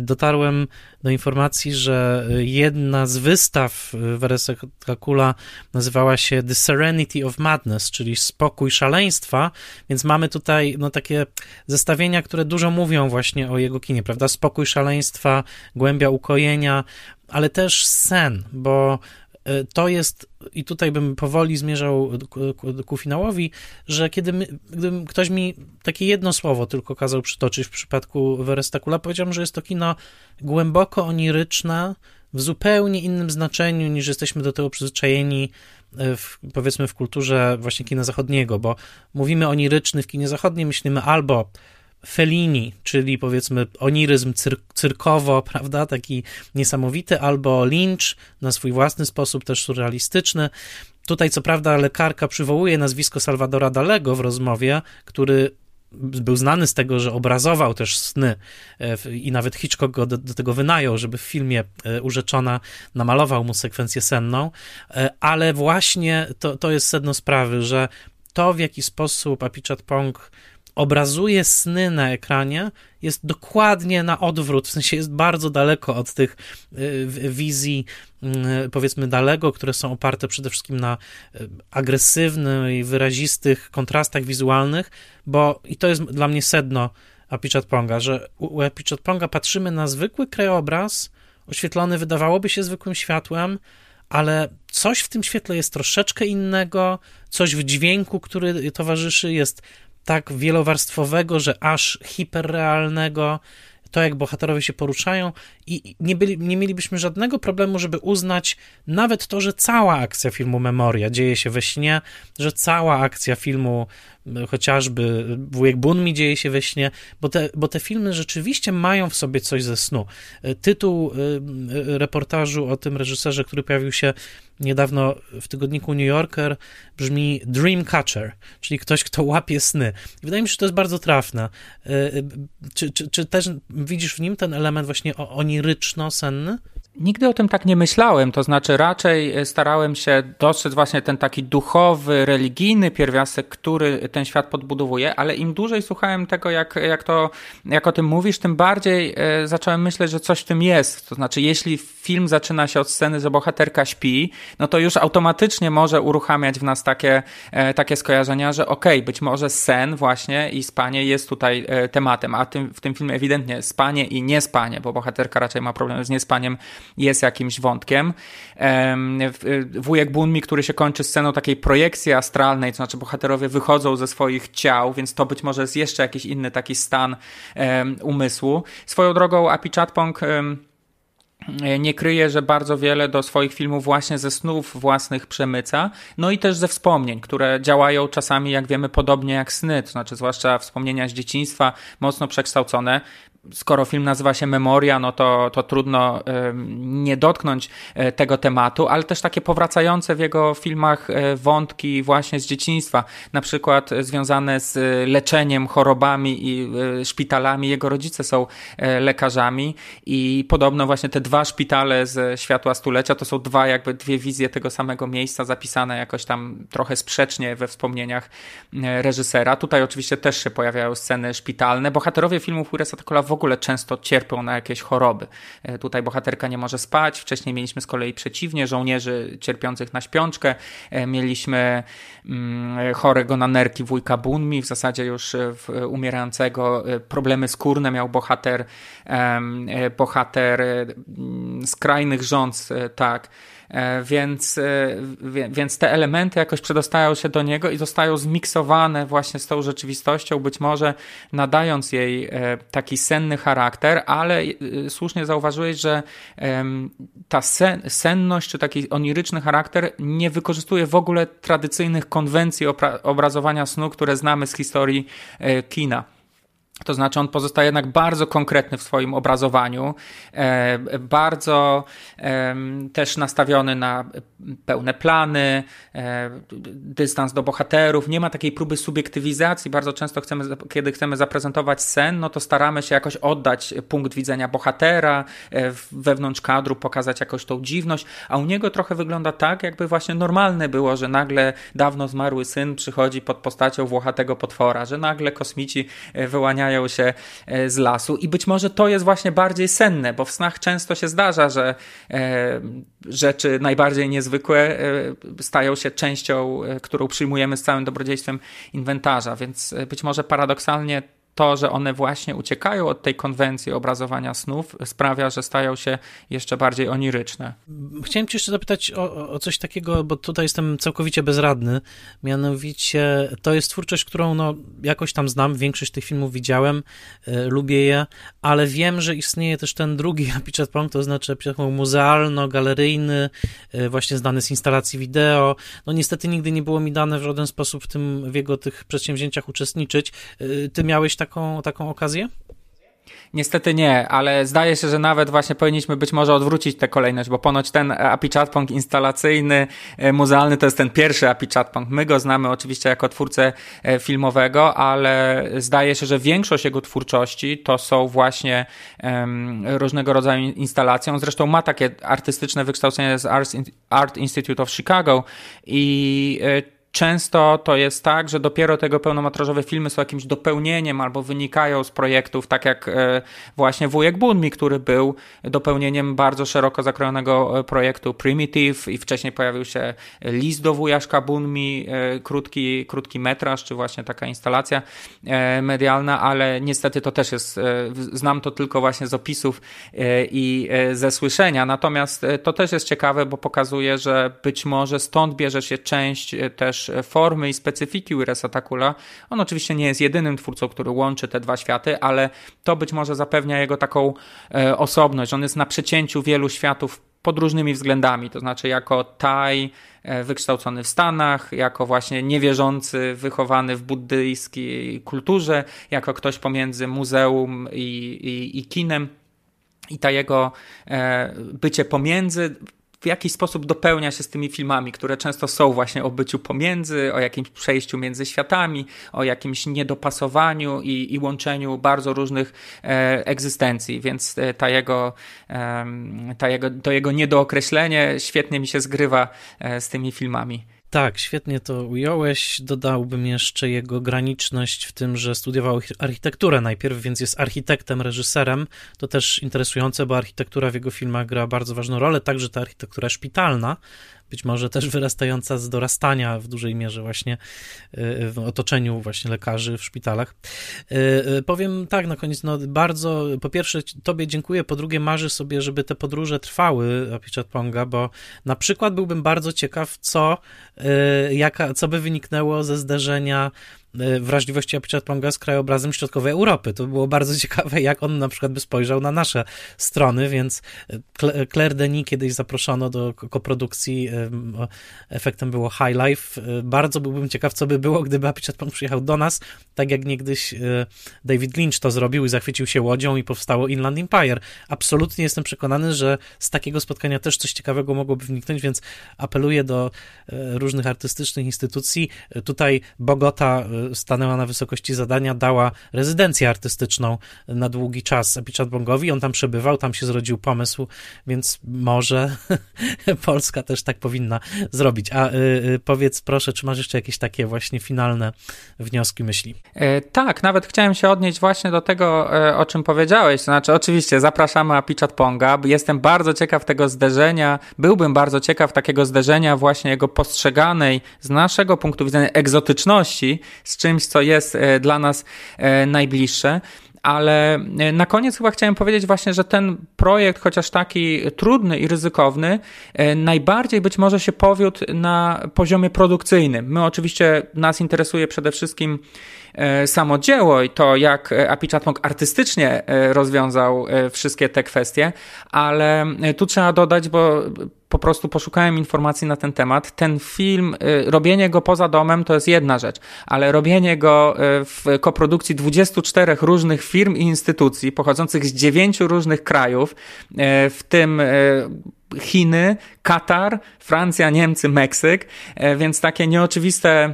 Dotarłem do informacji, że jedna z wystaw Weresek Kula nazywała się The Serenity of Madness, czyli spokój szaleństwa, więc mamy tutaj no, takie zestawienia, które dużo mówią właśnie o jego kinie, prawda? Spokój szaleństwa, głębia ukojenia, ale też sen, bo e, to jest, i tutaj bym powoli zmierzał ku, ku finałowi, że kiedy my, gdybym ktoś mi takie jedno słowo tylko kazał przytoczyć w przypadku Werestakula, powiedziałbym, że jest to kino głęboko oniryczne, w zupełnie innym znaczeniu niż jesteśmy do tego przyzwyczajeni w, powiedzmy w kulturze właśnie kina zachodniego, bo mówimy oniryczny w kinie zachodnim, myślimy albo Fellini, czyli powiedzmy oniryzm cyr cyrkowo, prawda, taki niesamowity, albo Lynch na swój własny sposób, też surrealistyczny. Tutaj, co prawda, lekarka przywołuje nazwisko Salvadora Dalego w rozmowie, który był znany z tego, że obrazował też sny e, i nawet Hitchcock go do, do, tego wynajął, żeby w filmie e, Urzeczona namalował mu sekwencję senną, e, ale właśnie to, to jest sedno sprawy, że to w jaki sposób Apichat Pong obrazuje sny na ekranie, jest dokładnie na odwrót, w sensie jest bardzo daleko od tych y, wizji, y, powiedzmy, daleko, które są oparte przede wszystkim na y, agresywnych i wyrazistych kontrastach wizualnych, bo i to jest dla mnie sedno Apichat Ponga, że u Apichat Ponga patrzymy na zwykły krajobraz, oświetlony wydawałoby się zwykłym światłem, ale coś w tym świetle jest troszeczkę innego, coś w dźwięku, który towarzyszy, jest tak wielowarstwowego, że aż hiperrealnego, to jak bohaterowie się poruszają i nie, byli, nie mielibyśmy żadnego problemu, żeby uznać nawet to, że cała akcja filmu Memoria dzieje się we śnie, że cała akcja filmu chociażby Wujek Bunmi dzieje się we śnie, bo te, bo te filmy rzeczywiście mają w sobie coś ze snu. Tytuł y, reportażu o tym reżyserze, który pojawił się niedawno w tygodniku New Yorker, brzmi Dreamcatcher, czyli ktoś, kto łapie sny. Wydaje mi się, że to jest bardzo trafne. Y, y, czy, czy, czy też widzisz w nim ten element właśnie oniryczno-senny? Nigdy o tym tak nie myślałem, to znaczy raczej e, starałem się dostrzec właśnie ten taki duchowy, religijny pierwiastek, który ten świat podbudowuje, ale im dłużej słuchałem tego, jak, jak, to, jak o tym mówisz, tym bardziej e, zacząłem myśleć, że coś w tym jest. To znaczy, jeśli film zaczyna się od sceny, że bohaterka śpi, no to już automatycznie może uruchamiać w nas takie, e, takie skojarzenia, że okej, okay, być może sen właśnie i spanie jest tutaj tematem, a tym, w tym filmie ewidentnie spanie i niespanie, bo bohaterka raczej ma problem z niespaniem jest jakimś wątkiem. Wujek Bunmi, który się kończy sceną takiej projekcji astralnej, to znaczy bohaterowie wychodzą ze swoich ciał, więc to być może jest jeszcze jakiś inny taki stan umysłu. Swoją drogą Apichatpong nie kryje, że bardzo wiele do swoich filmów właśnie ze snów własnych przemyca, no i też ze wspomnień, które działają czasami, jak wiemy, podobnie jak sny, to znaczy zwłaszcza wspomnienia z dzieciństwa, mocno przekształcone skoro film nazywa się Memoria, no to, to trudno nie dotknąć e, tego tematu, ale też takie powracające w jego filmach e, wątki właśnie z dzieciństwa, na przykład związane z leczeniem, chorobami i szpitalami. Jego rodzice są lekarzami i podobno właśnie te dwa szpitale z Światła Stulecia to są dwa jakby dwie wizje tego samego miejsca zapisane jakoś tam trochę sprzecznie we wspomnieniach reżysera. Tutaj oczywiście też się pojawiają sceny szpitalne. Bohaterowie filmów Uresa Takola ogóle często cierpią na jakieś choroby. E, tutaj bohaterka nie może spać. Wcześniej mieliśmy z kolei przeciwnie, żołnierzy cierpiących na śpiączkę. E, mieliśmy mm, chorego na nerki wujka Bunmi, w zasadzie już umierającego. E, problemy skórne miał bohater, bohater skrajnych rząd, tak. E, więc, e, więc te elementy jakoś przedostają się do niego i zostają zmiksowane właśnie z tą rzeczywistością, być może nadając jej e, taki senny charakter, ale słusznie zauważyłeś, że ta sen, senność czy taki oniryczny charakter nie wykorzystuje w ogóle tradycyjnych konwencji obrazowania snu, które znamy z historii kina. To znaczy, on pozostaje jednak bardzo konkretny w swoim obrazowaniu, e, bardzo też nastawiony na pełne plany, e, dystans do bohaterów. Nie ma takiej próby subiektywizacji. Bardzo często chcemy, kiedy chcemy zaprezentować sen, no to staramy się jakoś oddać punkt widzenia bohatera, e, wewnątrz kadru pokazać jakoś tą dziwność, a u niego trochę wygląda tak, jakby właśnie normalne było, że nagle dawno zmarły syn przychodzi pod postacią włochatego potwora, że nagle kosmici wyłaniają się e, z lasu i być może to jest właśnie bardziej senne, bo w snach często się zdarza, że e, rzeczy najbardziej niezwykłe e, stają się częścią, którą przyjmujemy z całym dobrodziejstwem inwentarza, więc być może paradoksalnie to, że one właśnie uciekają od tej konwencji obrazowania snów, sprawia, że stają się jeszcze bardziej oniryczne. Chciałem Cię jeszcze zapytać o, o, coś takiego, bo tutaj jestem całkowicie bezradny. Mianowicie to jest twórczość, którą no, jakoś tam znam, większość tych filmów widziałem, y, lubię je, ale wiem, że istnieje też ten drugi Apichat Pong, to znaczy muzealno-galeryjny, y, właśnie znany z instalacji wideo. No niestety nigdy nie było mi dane w żaden sposób w tym, w jego tych przedsięwzięciach uczestniczyć. Y, ty miałeś taką, taką okazję? Niestety nie, ale zdaje się, że nawet właśnie powinniśmy być może odwrócić tę kolejność, bo ponoć ten API Chatpong instalacyjny, e, muzealny to jest ten pierwszy API Chatpong. My go znamy oczywiście jako twórcę e, filmowego, ale zdaje się, że większość jego twórczości to są właśnie um, różnego rodzaju instalacje. zresztą ma takie artystyczne wykształcenie z Art Institute of Chicago i e, Często to jest tak, że dopiero tego pełnometrażowe filmy są jakimś dopełnieniem albo wynikają z projektów, tak jak e, właśnie Wujek Bunmi, który był dopełnieniem bardzo szeroko zakrojonego e, projektu Primitive i wcześniej pojawił się list do Wujaszka Bunmi, e, krótki, krótki metraż, czy właśnie taka instalacja medialna, ale niestety to też jest, znam to tylko właśnie z opisów i ze słyszenia, natomiast to też jest ciekawe, bo pokazuje, że być może stąd bierze się część też formy i specyfiki Uresa Takula. On oczywiście nie jest jedynym twórcą, który łączy te dwa światy, ale to być może zapewnia jego taką e, osobność. On jest na przecięciu wielu światów pod różnymi względami, to znaczy jako Taj e, wykształcony w Stanach, jako właśnie niewierzący, wychowany w buddyjskiej kulturze, jako ktoś pomiędzy muzeum i, i, i kinem. I ta jego e, bycie pomiędzy w jakiś sposób dopełnia się z tymi filmami, które często są właśnie o byciu pomiędzy, o jakimś przejściu między światami, o jakimś niedopasowaniu i, i łączeniu bardzo różnych e, egzystencji, więc e, ta jego, e, ta jego, to jego niedookreślenie świetnie mi się zgrywa e, z tymi filmami. Tak, świetnie to ująłeś. Dodałbym jeszcze jego graniczność w tym, że studiował architekturę najpierw, więc jest architektem, reżyserem. To też interesujące, bo architektura w jego filmach gra bardzo ważną rolę, także ta architektura szpitalna, być może też wyrastająca z dorastania w dużej mierze właśnie y, w otoczeniu właśnie lekarzy w szpitalach. Y, y, powiem tak na koniec, no bardzo, po pierwsze tobie dziękuję, po drugie marzę sobie, żeby te podróże trwały Apichat Ponga, bo na przykład byłbym bardzo ciekaw, co, jaka, co by wyniknęło ze zderzenia wrażliwości Apichatponga z krajobrazem środkowej Europy. To było bardzo ciekawe, jak on na przykład by spojrzał na nasze strony, więc Claire Denis kiedyś zaproszono do koprodukcji, efektem było High Life. Bardzo byłbym ciekaw, co by było, gdyby Apichatpong przyjechał do nas, tak jak niegdyś David Lynch to zrobił i zachwycił się łodzią i powstało Inland Empire. Absolutnie jestem przekonany, że z takiego spotkania też coś ciekawego mogłoby wniknąć, więc apeluję do e, różnych artystycznych instytucji. E, tutaj Bogota e, stanęła na wysokości zadania, dała rezydencję artystyczną na długi czas Apichat Bongowi. On tam przebywał, tam się zrodził pomysł, więc może Polska też tak powinna zrobić. A powiedz proszę, czy masz jeszcze jakieś takie właśnie finalne wnioski, myśli? E, tak, nawet chciałem się odnieść właśnie do tego, e, o czym powiedziałeś. Znaczy, oczywiście zapraszamy Apichat Ponga. Jestem bardzo ciekaw tego zderzenia, byłbym bardzo ciekaw takiego zderzenia właśnie jego postrzeganej z naszego punktu widzenia egzotyczności czymś, co jest e, dla nas e, najbliższe ale na koniec chyba chciałem powiedzieć właśnie, że ten projekt, chociaż taki trudny i ryzykowny, najbardziej być może się powiódł na poziomie produkcyjnym. My oczywiście nas interesuje przede wszystkim E, samo dzieło i to, jak e, Api Chatmok artystycznie e, rozwiązał wszystkie te kwestie, ale tu trzeba dodać, bo po prostu poszukałem informacji na ten temat. Ten film, robienie go poza domem to jest jedna rzecz, ale robienie go w koprodukcji 24 różnych firm i instytucji pochodzących z dziewięciu różnych krajów, w tym Chiny, Katar, Francja, Niemcy, Meksyk, więc takie nieoczywiste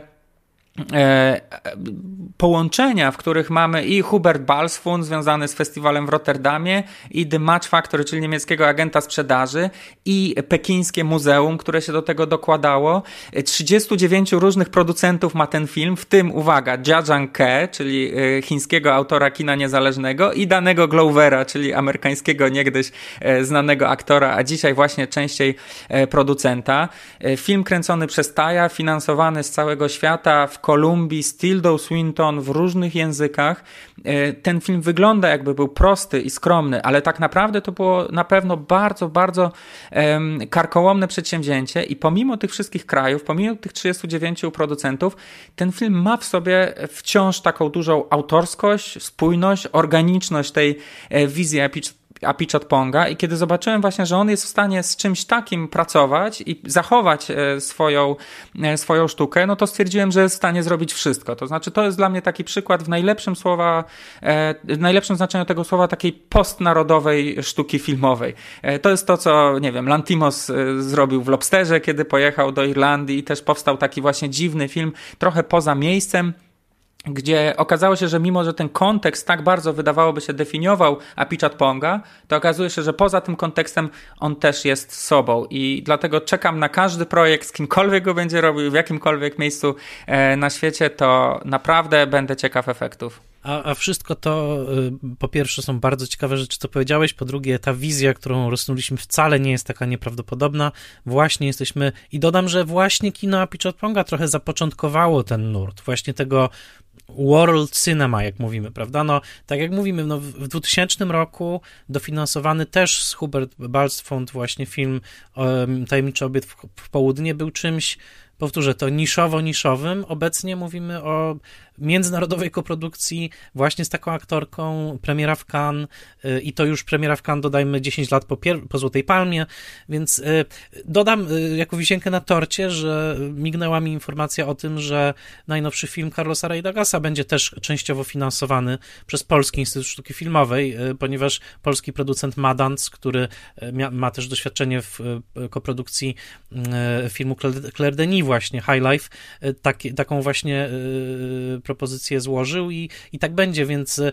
połączenia, w których mamy i Hubert Balsfund związany z festiwalem w Rotterdamie, i The Match Factory, czyli niemieckiego agenta sprzedaży, i pekińskie muzeum, które się do tego dokładało. 39 różnych producentów ma ten film, w tym, uwaga, Jia Ke, czyli e, chińskiego autora kina niezależnego, i danego Glovera, czyli amerykańskiego niegdyś e, znanego aktora, a dzisiaj właśnie częściej producenta. Film kręcony przez Taja, finansowany z całego świata w Kolumbii, z Tildą Swinton w różnych językach. E, ten film wygląda jakby był prosty i skromny, ale tak naprawdę to było na pewno bardzo, bardzo karkołomne przedsięwzięcie i pomimo tych wszystkich krajów, pomimo tych 39 producentów, ten film ma w sobie wciąż taką dużą autorskość, spójność, organiczność tej e, wizji Apichat Ponga i kiedy zobaczyłem właśnie, że on jest w stanie z czymś takim pracować i zachować e, swoją, e, swoją sztukę, no to stwierdziłem, że jest w stanie zrobić wszystko. To znaczy, to jest dla mnie taki przykład w najlepszym słowa, e, w najlepszym znaczeniu tego słowa takiej postnarodowej sztuki filmowej. To jest to, co, nie wiem, Lantimos zrobił w Lobsterze, kiedy pojechał do Irlandii i też powstał taki właśnie dziwny film, trochę poza miejscem, gdzie okazało się, że mimo, że ten kontekst tak bardzo wydawałoby się definiował Apichat Ponga, to okazuje się, że poza tym kontekstem on też jest sobą i dlatego czekam na każdy projekt, z kimkolwiek go będzie robił, w jakimkolwiek miejscu e, na świecie, to naprawdę będę ciekaw efektów. A, a, wszystko to, y, po pierwsze, są bardzo ciekawe rzeczy, co powiedziałeś, po drugie, ta wizja, którą rozsnuliśmy, wcale nie jest taka nieprawdopodobna. Właśnie jesteśmy, i dodam, że właśnie kino Apichat Ponga trochę zapoczątkowało ten nurt, właśnie tego world cinema, jak mówimy, prawda? No, tak jak mówimy, no, w 2000 roku dofinansowany też z Hubert Balsfond właśnie film um, Tajemniczy Obiad w, w Południe był czymś powtórzę to, niszowo-niszowym. Obecnie mówimy o międzynarodowej koprodukcji właśnie z taką aktorką, premiera w Cannes y, i to już premiera w Cannes, dodajmy 10 lat po, po Złotej Palmie, więc y, dodam y, jako wisienkę na torcie, że mignęła mi informacja o tym, że najnowszy film Carlosa Raidagasa będzie też częściowo finansowany przez Polski Instytut Sztuki Filmowej, ponieważ polski producent Madance, który ma też doświadczenie w koprodukcji filmu Claire Denis właśnie, High Life, taki, taką właśnie propozycję złożył i, i tak będzie, więc e,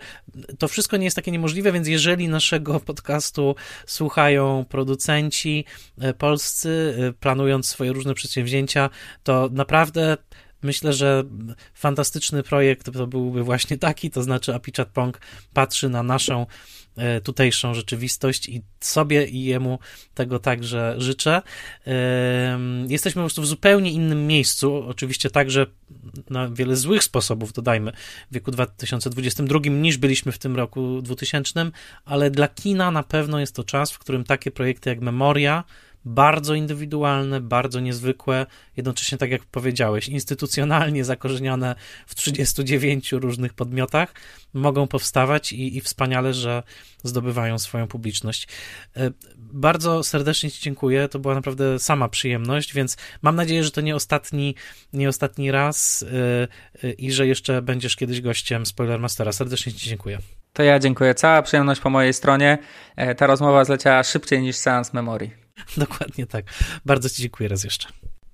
to wszystko nie jest takie niemożliwe, więc jeżeli naszego podcastu słuchają producenci e, polscy, e, planując swoje różne przedsięwzięcia, to naprawdę Myślę, że fantastyczny projekt to byłby właśnie taki, to znaczy Apichat Pong patrzy na naszą tutejszą rzeczywistość i sobie i jemu tego także życzę. Jesteśmy po prostu w zupełnie innym miejscu, oczywiście także na wiele złych sposobów, dodajmy, w wieku 2022 niż byliśmy w tym roku 2000, ale dla kina na pewno jest to czas, w którym takie projekty jak Memoria bardzo indywidualne, bardzo niezwykłe, jednocześnie, tak jak powiedziałeś, instytucjonalnie zakorzenione w 39 różnych podmiotach, mogą powstawać i, i wspaniale, że zdobywają swoją publiczność. E, bardzo serdecznie Ci dziękuję. To była naprawdę sama przyjemność, więc mam nadzieję, że to nie ostatni, nie ostatni raz e, e, i że jeszcze będziesz kiedyś gościem Spoilermastera. Serdecznie Ci dziękuję. To ja dziękuję. Cała przyjemność po mojej stronie. Ta rozmowa zleciała szybciej niż seans memorii. Dokładnie tak. Bardzo Ci dziękuję raz jeszcze.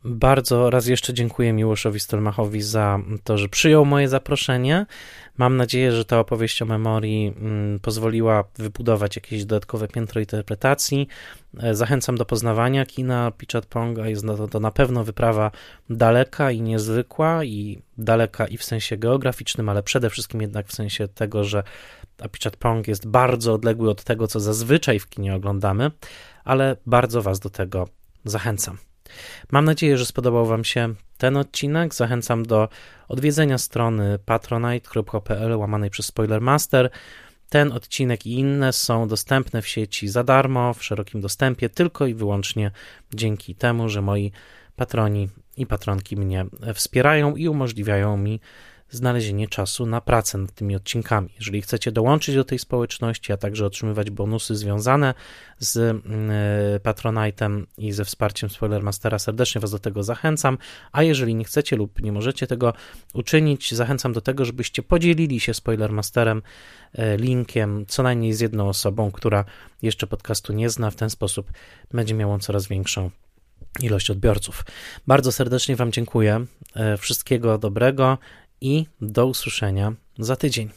Bardzo raz jeszcze dziękuję Miłoszowi Stolmachowi za to, że przyjął moje zaproszenie. Mam nadzieję, że ta opowieść o memorii mm, pozwoliła wybudować jakieś dodatkowe piętro interpretacji. E, zachęcam do poznawania kina Pichat Ponga. Jest to, to na pewno wyprawa daleka i niezwykła i daleka i w sensie geograficznym, ale przede wszystkim jednak w sensie tego, że Pichat Pong jest bardzo odległy od tego, co zazwyczaj w kinie oglądamy, ale bardzo Was do tego zachęcam. Mam nadzieję, że spodobał Wam się ten odcinek. Zachęcam do odwiedzenia strony patronite.pl łamanej przez Spoilermaster. Ten odcinek i inne są dostępne w sieci za darmo, w szerokim dostępie, tylko i wyłącznie dzięki temu, że moi patroni i patronki mnie wspierają i umożliwiają mi znalezienie czasu na pracę nad tymi odcinkami. Jeżeli chcecie dołączyć do tej społeczności, a także otrzymywać bonusy związane z mm, Patronite'em i ze wsparciem Spoilermastera, serdecznie Was do tego zachęcam. A jeżeli nie chcecie lub nie możecie tego uczynić, zachęcam do tego, żebyście podzielili się Spoilermasterem e, linkiem co najmniej z jedną osobą, która jeszcze podcastu nie zna. W ten sposób będzie miał on coraz większą ilość odbiorców. Bardzo serdecznie Wam dziękuję. E, wszystkiego dobrego i do usłyszenia za tydzień.